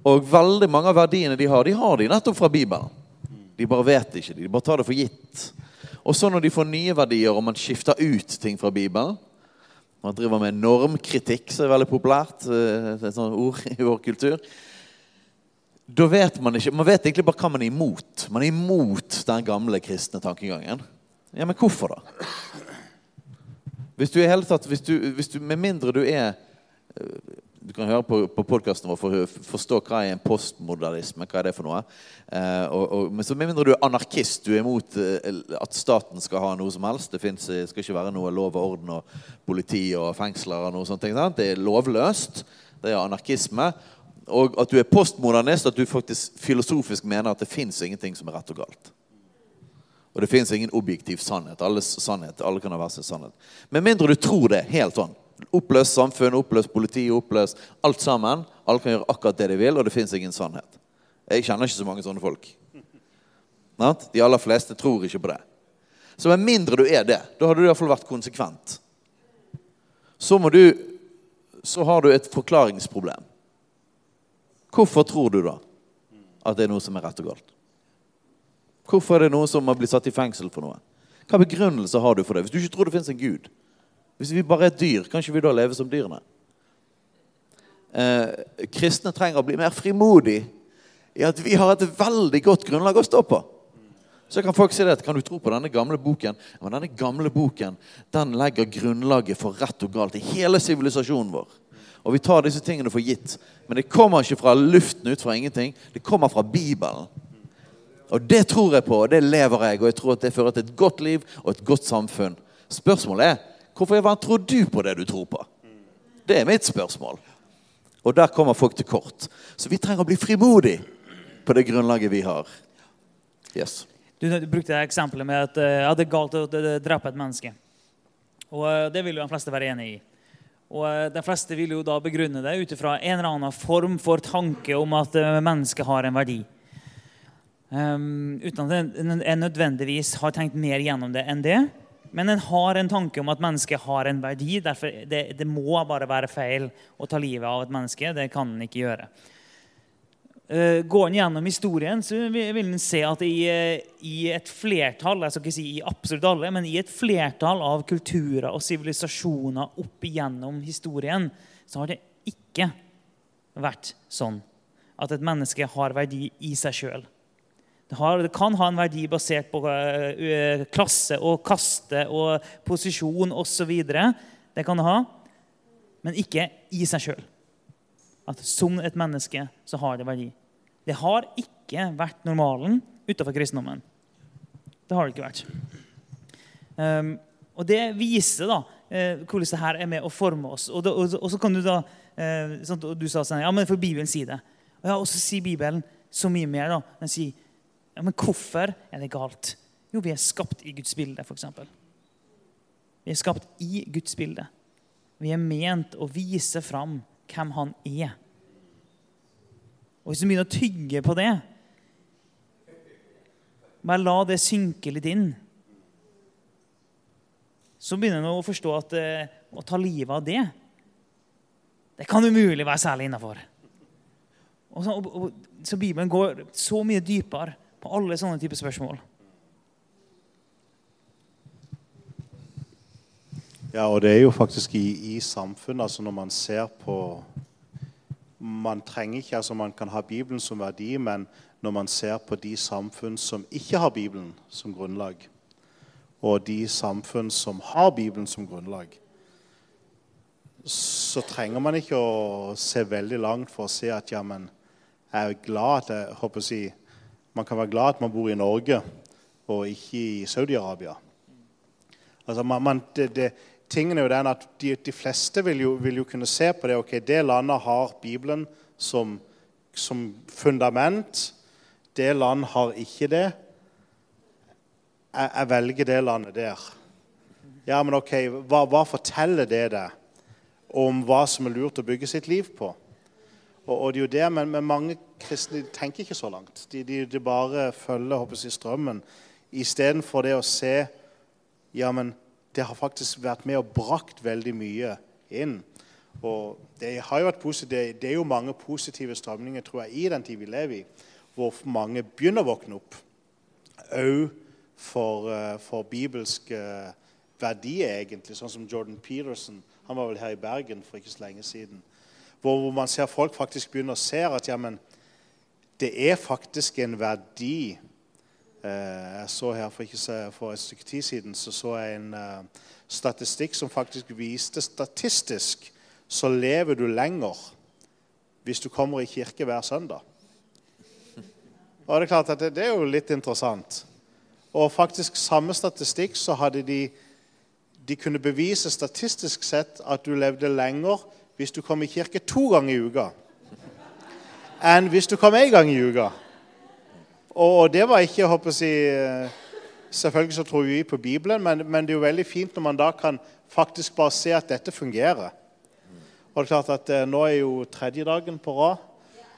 Og veldig mange av verdiene de har, de har de nettopp fra Bibelen. De bare vet ikke De bare tar det for gitt. Og så når de får nye verdier, og man skifter ut ting fra Bibelen Man driver med normkritikk, som er veldig populært. Eh, det er et sånt ord i vår kultur. Da vet man ikke Man vet egentlig bare hva man er imot. Man er imot den gamle kristne tankegangen. Ja, men hvorfor, da? Hvis du i hele tatt, hvis du, hvis du, Med mindre du er eh, Du kan høre på, på podkasten vår for å forstå hva er en postmodernisme. Hva er det for noe? Eh, og, og, men så Med mindre du er anarkist, du er imot eh, at staten skal ha noe som helst Det finnes, skal ikke være noe lov og orden og politi og fengsler og noe sånt. Sant? Det er lovløst. Det er anarkisme. Og at du er postmodernist, at du faktisk filosofisk mener at det fins ingenting som er rett og galt. Og det fins ingen objektiv sannhet. Alle, sannhet. alle kan ha hver sin sannhet. Med mindre du tror det helt sånn. Oppløs samfunn, oppløs politi, oppløs alt sammen. Alle kan gjøre akkurat det de vil, og det fins ingen sannhet. Jeg kjenner ikke så mange sånne folk. De aller fleste tror ikke på det. Så med mindre du er det, da har du i hvert fall vært konsekvent. Så, må du, så har du et forklaringsproblem. Hvorfor tror du da at det er noe som er rett og galt? Hvorfor er det noen som har blitt satt i fengsel for noe? Hva begrunnelse har du for det? Hvis du ikke tror det fins en gud, hvis vi bare er dyr, kan ikke vi da leve som dyrene? Eh, kristne trenger å bli mer frimodige i at vi har et veldig godt grunnlag å stå på. Så kan folk si det, kan du tro på denne gamle boken? Men denne gamle boken den legger grunnlaget for rett og galt i hele sivilisasjonen vår. Og vi tar disse tingene for gitt. Men det kommer ikke fra luften ut fra ingenting. Det kommer fra Bibelen. Og det tror jeg på, og det lever jeg, og jeg tror at det fører til et godt liv og et godt samfunn. Spørsmålet er hvorfor hva tror du på det du tror på? Det er mitt spørsmål. Og der kommer folk til kort. Så vi trenger å bli frimodige på det grunnlaget vi har. Yes. Du, du brukte eksempelet med at ja, det er galt å drepe et menneske. Og uh, Det vil jo de fleste være enig i. Og uh, De fleste vil jo da begrunne det ut ifra en eller annen form for tanke om at mennesket har en verdi. Um, uten at en nødvendigvis har tenkt mer gjennom det enn det. Men en har en tanke om at mennesket har en verdi. derfor det, det må bare være feil å ta livet av et menneske. Det kan en ikke gjøre. Uh, går en gjennom historien, så vil en se at i, i, et flertall jeg skal ikke si i absolutt alle, men i et flertall av kulturer og sivilisasjoner opp igjennom historien, så har det ikke vært sånn at et menneske har verdi i seg sjøl. Det, har, det, kan ha en verdi basert på uh, klasse og kaste og posisjon osv. Det kan det ha, men ikke i seg sjøl. At som et menneske så har det verdi. Det har ikke vært normalen utenfor kristendommen. Det har det ikke vært. Um, og det viser da uh, hvordan det her er med å forme oss. Og, da, og, og så kan du da uh, sånn, Du sa sånn Ja, men for Bibelen sier det. Og, ja, så sier Bibelen så mye mer. da. Den sier ja, men hvorfor er det galt? Jo, vi er skapt i Guds bilde, f.eks. Vi er skapt i Guds bilde. Vi er ment å vise fram hvem han er. Og Hvis du begynner å tygge på det, bare la det synke litt inn, så begynner du å forstå at uh, å ta livet av det, det kan umulig være særlig innafor. Så, så Bibelen går så mye dypere på alle sånne typer spørsmål. Ja, og det er jo faktisk i, i samfunnet, altså når man ser på Man trenger ikke, altså man kan ha Bibelen som verdi, men når man ser på de samfunn som ikke har Bibelen som grunnlag, og de samfunn som har Bibelen som grunnlag, så trenger man ikke å se veldig langt for å se at ja, men jeg er glad at jeg håper å si, man kan være glad at man bor i Norge og ikke i Saudi-Arabia. Altså, det, det, tingen er jo den at de, de fleste vil jo, vil jo, kunne se på det. ok, Det landet har Bibelen som, som fundament. Det land har ikke det. Jeg, jeg velger det landet der. Ja, men ok, hva, hva forteller det deg om hva som er lurt å bygge sitt liv på? Og, og det er jo det, men, men mange kristne tenker ikke så langt. De, de, de bare følger håper jeg, strømmen istedenfor det å se ja, men det har faktisk vært med og brakt veldig mye inn. Og det, har jo vært positivt, det er jo mange positive strømninger tror jeg, i den tid vi lever i, hvor mange begynner å våkne opp. Òg for, eh, for bibelske verdier, egentlig. Sånn som Jordan Peterson. Han var vel her i Bergen for ikke så lenge siden. Hvor, hvor man ser folk faktisk begynner å se at ja, men, det er faktisk en verdi Eh, jeg så her for, ikke, for et stykke tid siden så, så jeg en uh, statistikk som faktisk viste statistisk så lever du lenger hvis du kommer i kirke hver søndag. Og Det er klart at det, det er jo litt interessant. Og faktisk samme statistikk så hadde de De kunne bevise statistisk sett at du levde lenger hvis du kom i kirke to ganger i uka enn hvis du kom én gang i uka. Og det var ikke håper jeg, Selvfølgelig så tror vi på Bibelen, men, men, det er jo veldig fint når man da kan faktisk bare se at dette fungerer. Og det er klart at eh, Nå er jo tredje dagen på rad,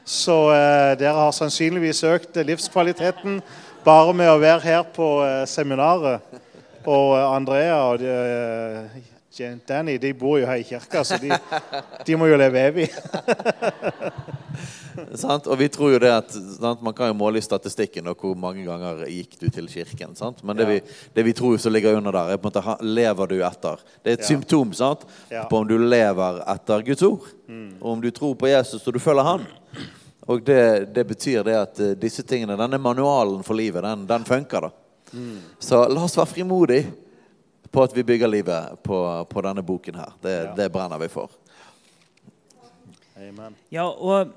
så eh, dere har sannsynligvis økt livskvaliteten bare med å være her på eh, seminaret. Og eh, Andrea og de, eh, Danny de bor jo her i kirka, så de, de må jo leve evig. og vi tror jo det at sant? Man kan jo måle i statistikken og hvor mange ganger gikk du til kirken. Sant? Men det, ja. vi, det vi tror som ligger under der, er på en måte lever du etter. Det er et ja. symptom sant? Ja. på om du lever etter Guds ord. Mm. Og om du tror på Jesus og du følger Han. Og det, det betyr det at uh, disse tingene, denne manualen for livet, den, den funker. da. Mm. Så la oss være frimodige på at vi bygger livet på, på denne boken her. Det, det brenner vi for. Amen. Ja, og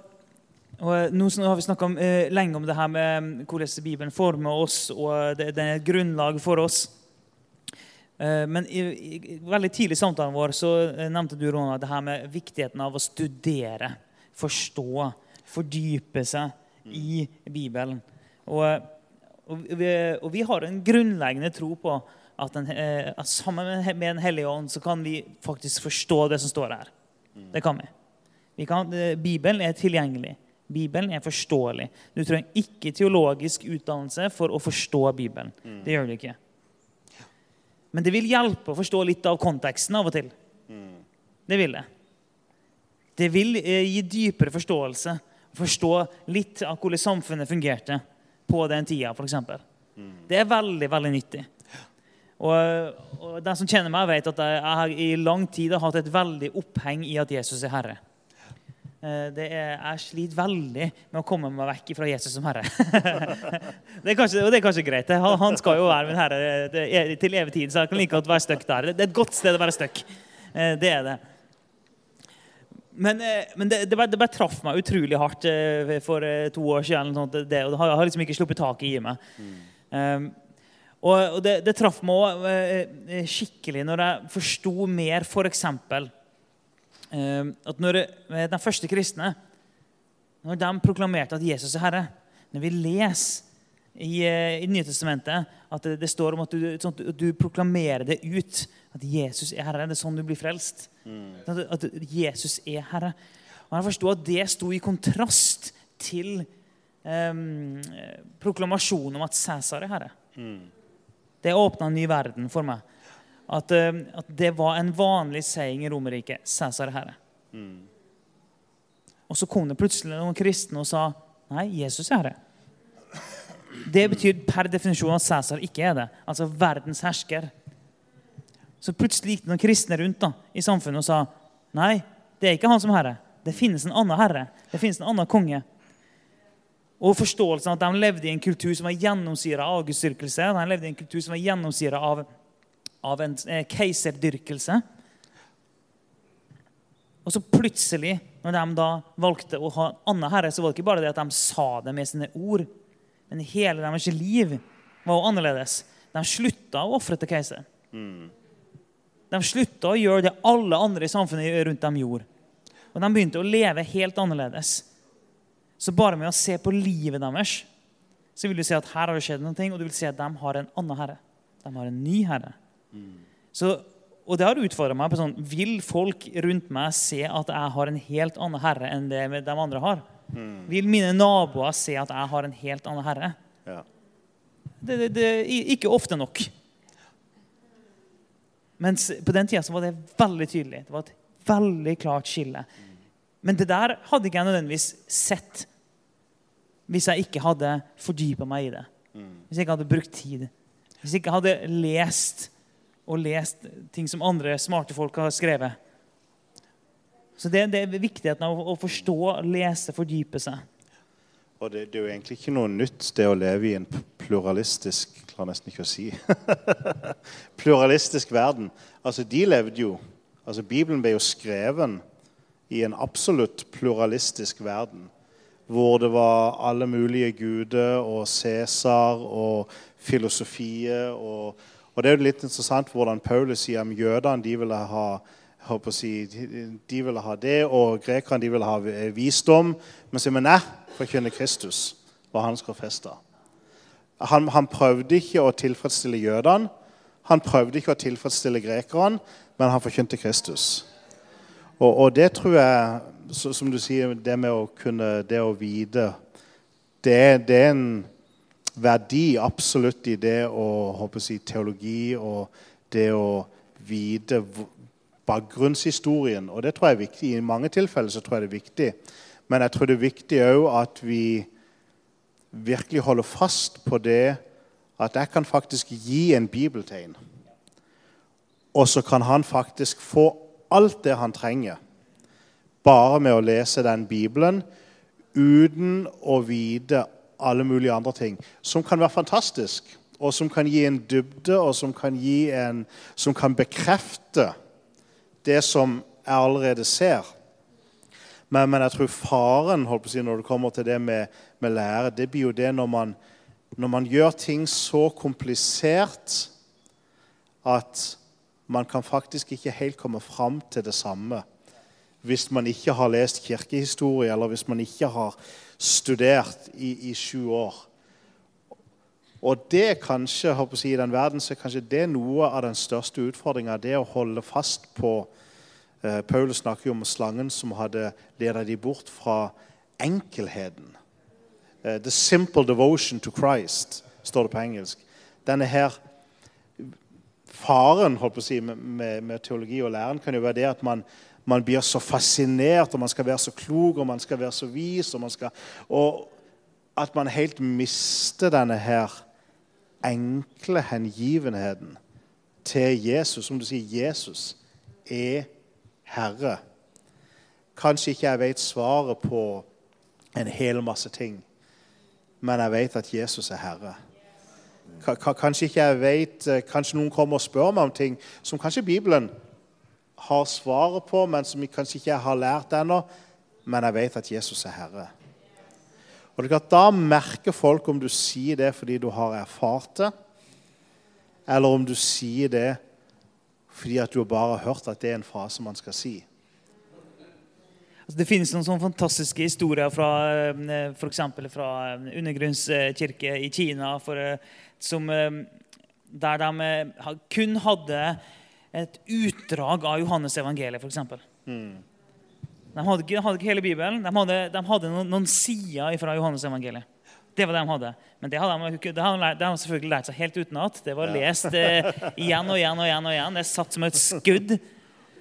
og nå har vi snakka eh, lenge om det her med mm, hvordan Bibelen former oss, og det, det er et grunnlag for oss. Eh, men i, i, veldig tidlig i samtalen vår så eh, nevnte du Rona, det her med viktigheten av å studere, forstå, fordype seg i Bibelen. Og, og, vi, og vi, har en grunnleggende tro på at, den, eh, at sammen med Den hellige ånd så kan vi faktisk forstå det som står her. Det kan vi. vi kan, Bibelen er tilgjengelig. Bibelen er forståelig. Du trenger ikke teologisk utdannelse for å forstå Bibelen. Mm. Det gjør du ikke. Men det vil hjelpe å forstå litt av konteksten av og til. Mm. Det vil det. Det vil eh, gi dypere forståelse. Forstå litt av hvordan samfunnet fungerte på den tida, f.eks. Mm. Det er veldig, veldig nyttig. Og, og Den som kjenner meg, vet at jeg har i lang tid har hatt et veldig oppheng i at Jesus er Herre. Eh, det er, jeg sliter veldig med å komme meg vekk fra Jesus som herre. det, er kanskje, og det er kanskje greit. Han skal jo være min herre til evig tid, så jeg kan like godt være stuck der. Det er et godt sted å være stuck. Eh, det er det. Men, eh, men det, det, bare, det, bare, traff meg utrolig hardt for to år siden. Det, og det har, har liksom ikke sluppet taket i meg. Mm. Um, og, og det, traff meg også, skikkelig når jeg forsto mer f.eks. For Ehm, at når de første kristne når de proklamerte at Jesus er Herre Når vi leser i, eh, i Nytestamentet at det, det, står om at du, sånn at du, proklamerer det ut. At Jesus er Herre. Det er sånn du blir frelst. Mm. At, at, Jesus er Herre. Og Jeg forsto at det sto i kontrast til eh, proklamasjonen om at Cæsar er Herre. Mm. Det åpna en ny verden for meg at, eh, at, det var en vanlig saying i Romerriket. Cæsar er herre. Mm. Og så kom det plutselig noen kristne og sa nei, Jesus er herre. Det betyr per definisjon at Cæsar ikke er det. Altså verdens hersker. Så plutselig gikk det noen kristne rundt da, i samfunnet og sa nei, det er ikke han som er herre. Det finnes en annen herre. Det finnes en annen konge. Og forståelsen av at de levde i en kultur som var gjennomsyra av gudsdyrkelse. De levde i en kultur som var gjennomsyra av av en eh, keiserdyrkelse. Og så plutselig, når de da valgte å ha en annen herre, så var det ikke bare det at de sa det med sine ord, men hele deres liv var jo annerledes. De slutta å ofre til keiser. Mm. De slutta å gjøre det alle andre i samfunnet rundt dem gjorde. Og de begynte å leve helt annerledes. Så bare med å se på livet deres så vil du se at her har det skjedd noe, og du vil se at de har en annen herre. De har en ny herre. Så, og det har utfordra meg på sånn Vil folk rundt meg se at jeg har en helt annen herre enn det de andre har? Vil mine naboer se at jeg har en helt annen herre? Ja. Det, det, det, ikke ofte nok. Mens på den tida var det veldig tydelig. Det var et veldig klart skille. Men det der hadde ikke jeg nødvendigvis sett hvis jeg ikke hadde fordypa meg i det. Hvis jeg ikke hadde brukt tid. Hvis jeg ikke hadde lest og lest ting som andre smarte folk har skrevet. Så det, det er viktigheten av å forstå, lese, fordype seg. Og det, det, er jo egentlig ikke noe nytt, det å leve i en pluralistisk Klarer nesten ikke å si. pluralistisk verden. Altså, de levde jo altså Bibelen ble jo skreven i en absolutt pluralistisk verden. Hvor det var alle mulige guder og Cæsar og filosofier. Og, og, det er jo litt interessant hvordan Paulus sier om jødene de ville ha si, de ville ha det, og grekerne de ville ha visdom. Men Simen nei, forkynne Kristus var hans grofester. Han, han, prøvde ikke å tilfredsstille jødene, han prøvde ikke å tilfredsstille grekerne, men han forkynte Kristus. Og, og det tror jeg, så, som du sier, det med å kunne det å vite Det, det er en verdi absolutt i det å håper si, teologi og det å vite bakgrunnshistorien. Og det tror jeg er viktig. I mange tilfeller så tror jeg det er viktig. Men jeg tror det er viktig òg at vi virkelig holder fast på det at jeg kan faktisk gi en bibeltegn. Og så kan han faktisk få alt det han trenger, bare med å lese den bibelen uten å vite alle mulige andre ting. Som kan være fantastisk, og som kan gi en dybde, og som kan, en, som kan bekrefte det som jeg allerede ser. Men, men jeg tror faren si, når det kommer til det med, med lære, det blir jo det når man, når man gjør ting så komplisert at man kan faktisk ikke helt komme fram til det samme hvis man ikke har lest kirkehistorie, eller hvis man ikke har studert i, i sju år. Og det er kanskje, si, I den verden så er kanskje det noe av den største utfordringa. Det å holde fast på eh, Paulus snakker jo om slangen som hadde ledet de bort fra enkelheten. Eh, the simple devotion to Christ, står det på engelsk. Denne her Faren si, med, med, teologi og læren kan jo være det at man, man, blir så fascinert, og man skal være så klok og man skal være så vis. Og, skal, og at man helt mister denne her enkle hengivenheten til Jesus. Som du sier, Jesus er Herre. Kanskje ikke jeg vet svaret på en hel masse ting men jeg vet at Jesus er Herre. Kanskje ikke jeg vet, eh, kanskje noen kommer og spør meg om ting som kanskje Bibelen har svaret på, men som jeg kanskje ikke jeg har lært ennå. Men jeg vet at Jesus er Herre. Og det er klart, Da merker folk om du sier det fordi du har erfart det, eller om du sier det fordi at du bare har hørt at det er en frase man skal si. Altså, det finnes noen sånne fantastiske historier fra eh, f.eks. fra eh, undergrunnskirke i Kina for, eh, som, der de kun hadde et utdrag av Johannes evangeliet, f.eks. Mm. De hadde ikke, hadde ikke, hele Bibelen. De hadde, de hadde noen, noen, sider fra Johannes evangeliet. Det var det de hadde. Men det hadde de, det hadde de, selvfølgelig lært seg helt utenat. Det var lest eh, igjen og igjen og igjen. og igjen. Det satt som et skudd.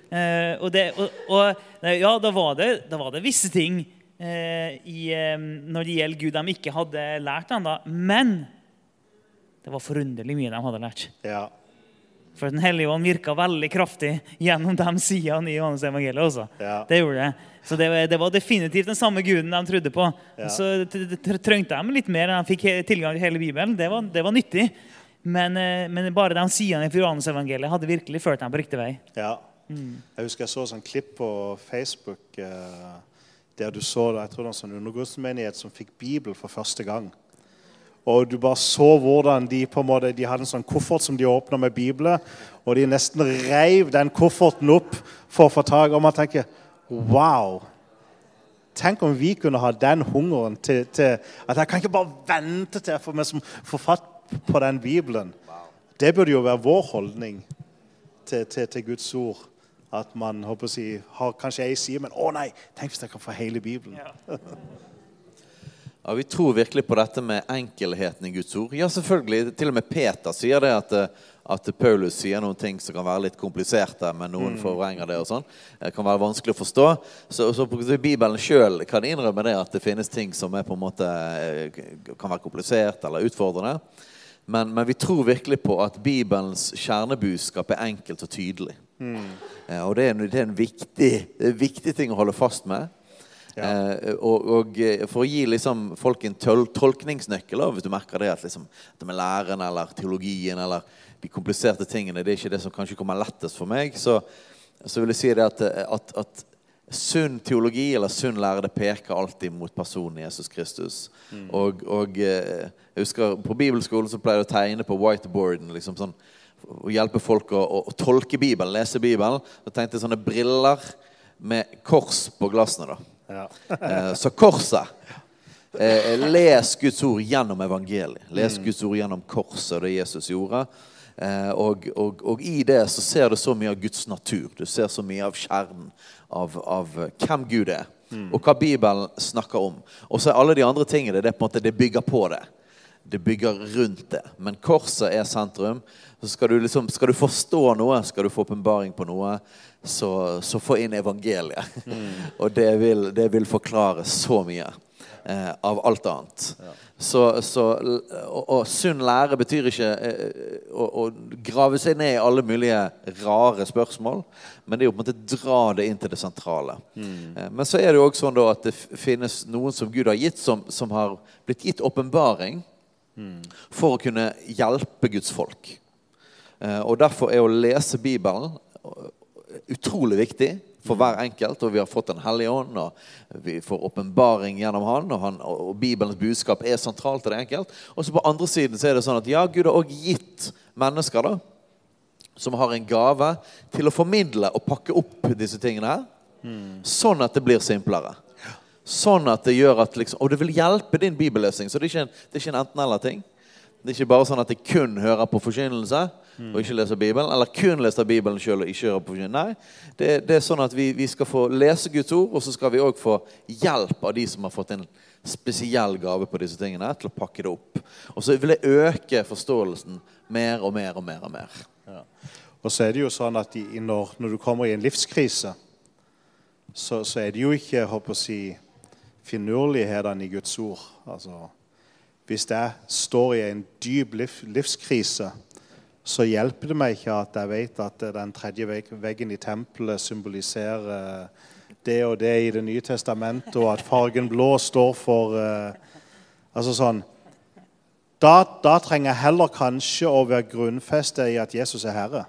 Eh, og, det, og, og, ja, da var, det, da var det visse ting eh, i, eh, når det gjelder Gud, de ikke hadde lært ennå. Men det var forunderlig mye de hadde lært. Ja. For Den hellige ånd virka veldig kraftig gjennom de sidene i Johannes evangeliet også. Ja. Det gjorde det. Så det, det, var definitivt den samme guden de trodde på. Ja. Så trengte de litt mer enn de fikk tilgang til hele Bibelen. Det var, det var nyttig. Men, eh, men, bare de sidene i Johannes evangeliet hadde virkelig ført dem på riktig vei. Ja. Mm. Jeg husker jeg så sånn klipp på Facebook eh, der du så jeg tror det var en sånn undergrunnsmenighet som fikk Bibel for første gang. Og du bare så hvordan de på en måte, de hadde en sånn koffert som de åpna med Bibelen. Og de nesten reiv den kofferten opp for å få tak. Og man tenker Wow! Tenk om vi kunne ha den hungeren til, til at jeg kan ikke bare vente til jeg får, får fatt på den Bibelen. Det burde jo være vår holdning til, til, til Guds ord. At man håper å si, har kanskje ei side, men å nei, tenk hvis jeg kan få hele Bibelen. Ja. Ja, Vi tror virkelig på dette med enkelheten i Guds ord. Ja, selvfølgelig. Til og med Peter sier det at, at Paulus sier noen ting som kan være litt kompliserte, men noen mm. forvrenger det. og sånn. Det kan være vanskelig å forstå. Så, så Bibelen sjøl kan innrømme det at det finnes ting som er på en måte, eh, kan være komplisert eller utfordrende. Men, men vi tror virkelig på at Bibelens kjernebudskap er enkelt og tydelig. Mm. Og det er, det er en viktig, en viktig ting å holde fast med. Eh, og, og, eh, For å gi liksom, folk en tol tolkningsnøkkel, hvis du merker det at liksom, det med læren eller teologien eller de kompliserte tingene det er ikke det som kanskje kommer lettest for meg, så, så vil jeg si det at, at, at sunn teologi eller sunn lære det peker alltid mot personen Jesus Kristus. Mm. Og, og, eh, jeg husker På bibelskolen så pleide jeg å tegne på whiteboarden. liksom sånn, Å hjelpe folk å, å, å tolke Bibelen, lese Bibelen. Da tenkte jeg sånne briller med kors på glassene. da Eh, så korset eh, Les Guds ord gjennom evangeliet. Les mm. Guds ord gjennom korset og det Jesus gjorde. Eh, og, og, og, i det så ser du så mye av Guds natur. Du ser så mye av kjernen av, av hvem Gud er. Mm. Og hva Bibelen snakker om. Og så er alle de andre tingene det, på en måte, det bygger på det. Det bygger rundt det. Men korset er sentrum. Så skal du, liksom, skal du forstå noe, skal du få åpenbaring på noe, så, så få inn evangeliet. Mm. og det vil, det vil, forklare så mye eh, av alt annet. Ja. Så, så og, og, sunn lære betyr ikke eh, å, å, grave seg ned i alle mulige rare spørsmål, men det er jo på en måte dra det inn til det sentrale. Mm. Eh, men så er det jo også sånn at det finnes noen som Gud har gitt, som, som har blitt gitt åpenbaring mm. for å kunne hjelpe Guds folk. Eh, og Derfor er å lese Bibelen utrolig viktig for hver enkelt. Og vi har fått Den hellige ånd, og vi får åpenbaring gjennom han og, han, og Bibelens budskap er sentralt til det enkelt. Og så på andre siden så er det sånn at ja, Gud har også gitt mennesker da, som har en gave til å formidle og pakke opp disse tingene her. Mm. Sånn at det blir simplere. Sånn at det gjør at liksom, Og det vil hjelpe din bibellesing. Så det er ikke en, en enten-eller-ting. Det er ikke bare sånn at jeg kun hører på forkynnelse mm. og ikke leser Bibelen. Eller kun leser Bibelen sjøl og ikke hører på forkynnelse. Nei, det, det, er sånn at vi, vi, skal få lese Guds ord, og så skal vi òg få hjelp av de som har fått en spesiell gave på disse tingene, til å pakke det opp. Og så vil det øke forståelsen mer og mer og mer. Og mer. Ja. Og så er det jo sånn at når, når, du kommer i en livskrise, så, så er det jo ikke håper å si, finurlighetene i Guds ord. altså hvis jeg står i en dyp livskrise, så hjelper det meg ikke at jeg vet at den tredje veggen i tempelet symboliserer det og det i Det nye testamentet, og at fargen blå står for uh, Altså sånn da, da, trenger jeg heller kanskje å være grunnfestet i at Jesus er Herre.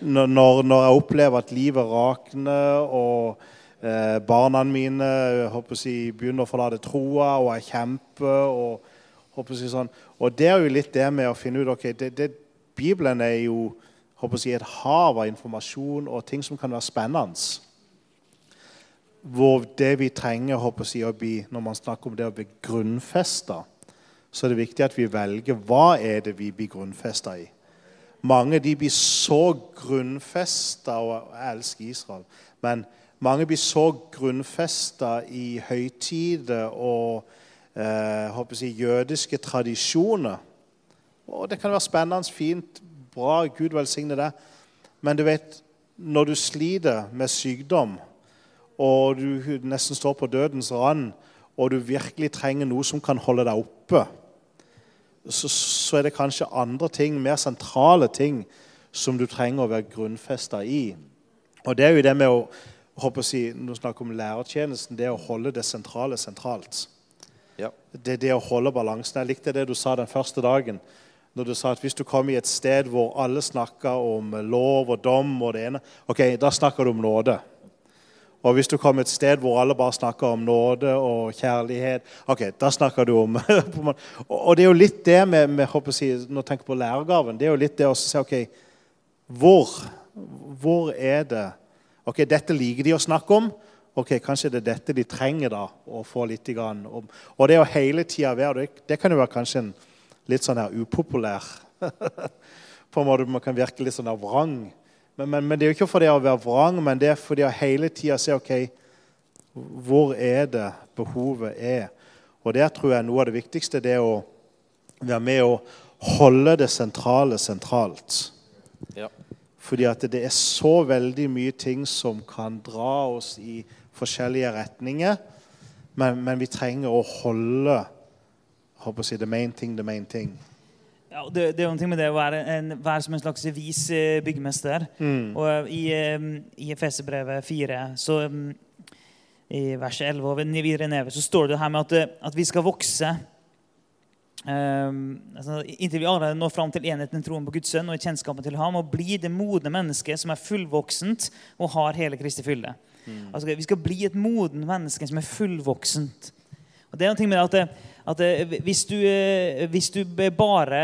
Når, når jeg opplever at livet rakner og Eh, barna mine håper jeg, begynner å forlate troa, og jeg kjemper. Og, jeg, sånn. og det er jo litt det med å finne ut ok, det, det, Bibelen er jo jeg, et hav av informasjon og ting som kan være spennende. Hvor det vi trenger å bli, når man snakker om det å bli grunnfesta, så er det viktig at vi velger hva er det vi blir grunnfesta i. Mange de blir så grunnfesta, og elsker Israel. men mange blir så grunnfesta i høytider og eh, jeg, jødiske tradisjoner. Og Det kan være spennende, fint, bra. Gud velsigne det. Men du vet, når du sliter med sykdom, og du nesten står på dødens rand, og du virkelig trenger noe som kan holde deg oppe, så, så er det kanskje andre ting, mer sentrale ting, som du trenger å være grunnfesta i. Og det er jo det med å håper å si, Når du snakker om lærertjenesten, det å holde det sentrale sentralt. Ja. Det, det å holde balansen. Jeg likte det du sa den første dagen. Når du sa at hvis du kom i et sted hvor alle snakka om lov og dom og det ene, ok, da snakker du om nåde. Og hvis du kommer et sted hvor alle bare snakker om nåde og kjærlighet Ok, da snakker du om Og det er jo litt det med, med si, Når jeg tenker på lærergaven, det er jo litt det å si OK, hvor, hvor er det Ok, dette liker de å snakke om. Ok, Kanskje det er dette de trenger da, å få litt grann om. Og det å hele tida være det, det kan jo være kanskje en litt sånn her upopulær På en måte Man kan virke litt sånn her vrang. Men, men, men, det er jo ikke for det å være vrang, men det er for det å hele tida se ok, hvor er det behovet er. Og der tror jeg noe av det viktigste det er å være med å holde det sentrale sentralt. Ja. Fordi at det er så veldig mye ting som kan dra oss i forskjellige retninger. Men, men vi trenger å holde håper å si, the main thing, the main thing. Ja, det, det, er noe med det å være, en, være som en slags vis eh, byggmester. Mm. Og eh, i, eh, i Efeserbrevet 4, så, mm, i vers 11 og videre nedover, så står det her med at, at vi skal vokse altså, inntil vi alle når fram til enheten i troen på Guds sønn og i kjennskapen til ham, og blir det modne mennesket som er fullvoksent og har hele Kristi fylde. Mm. Altså, vi skal bli et moden menneske som er fullvoksent. Og det er noe med at det, at eh, hvis du, eh, hvis du bare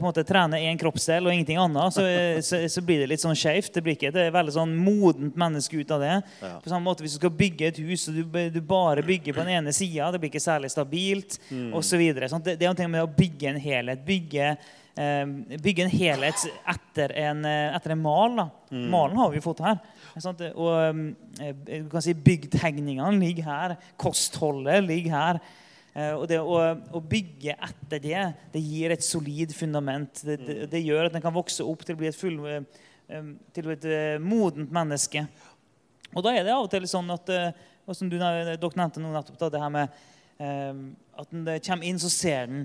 måte trener én kroppsdel og ingenting annet, så, så, så, blir det litt sånn skjevt. Det blir ikke et veldig sånn modent menneske ut av det. Ja. På samme måte Hvis du skal bygge et hus og du, du bare bygger på den ene sida, det blir ikke særlig stabilt mm. osv. Sånn, det, det er noe med å bygge en helhet. Bygge, eh, bygge en helhet etter en, etter en mal. Mm. Malen har vi fått her. Og du kan si Bygdtegningene ligger her. Kostholdet ligger her. Eh, og det å, å, bygge etter det, det gir et solid fundament. Det, det, det gjør at en kan vokse opp til å bli et, full, eh, til et eh, modent menneske. Og da er det av og til sånn at som du, Dere nevnte noe nettopp, da, det her med at når det kommer inn, så ser den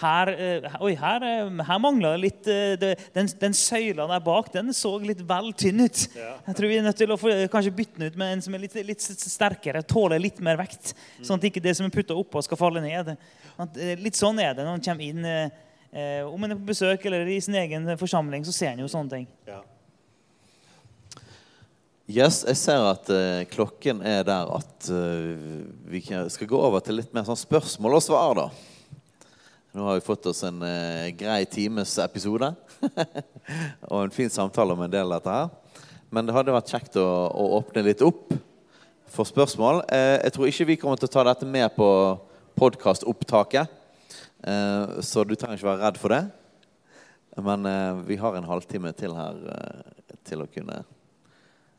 her, eh, oi, her, eh, her mangla det litt eh, Den, den søyla der bak den så litt vel tynn ut. Ja. Jeg tror vi er nødt til å få, kanskje bytte den ut med en som er litt, litt sterkere, tåler litt mer vekt. Sånn at ikke det som er putta oppå, skal falle ned. Litt sånn er det når man kommer inn. Eh, om man er på besøk eller i sin egen forsamling, så ser en jo sånne ting. Ja. Yes, jeg ser at uh, klokken er der at uh, vi skal gå over til litt mer sånn spørsmål og svar. da. Nå har vi fått oss en eh, grei times episode. og en fin samtale om en del av dette her. Men det hadde vært kjekt å, å åpne litt opp for spørsmål. Eh, jeg tror ikke vi kommer til å ta dette med på podkastopptaket. Eh, så du trenger ikke være redd for det. Men eh, vi har en halvtime til her eh, til å kunne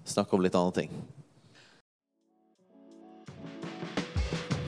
snakke om litt andre ting.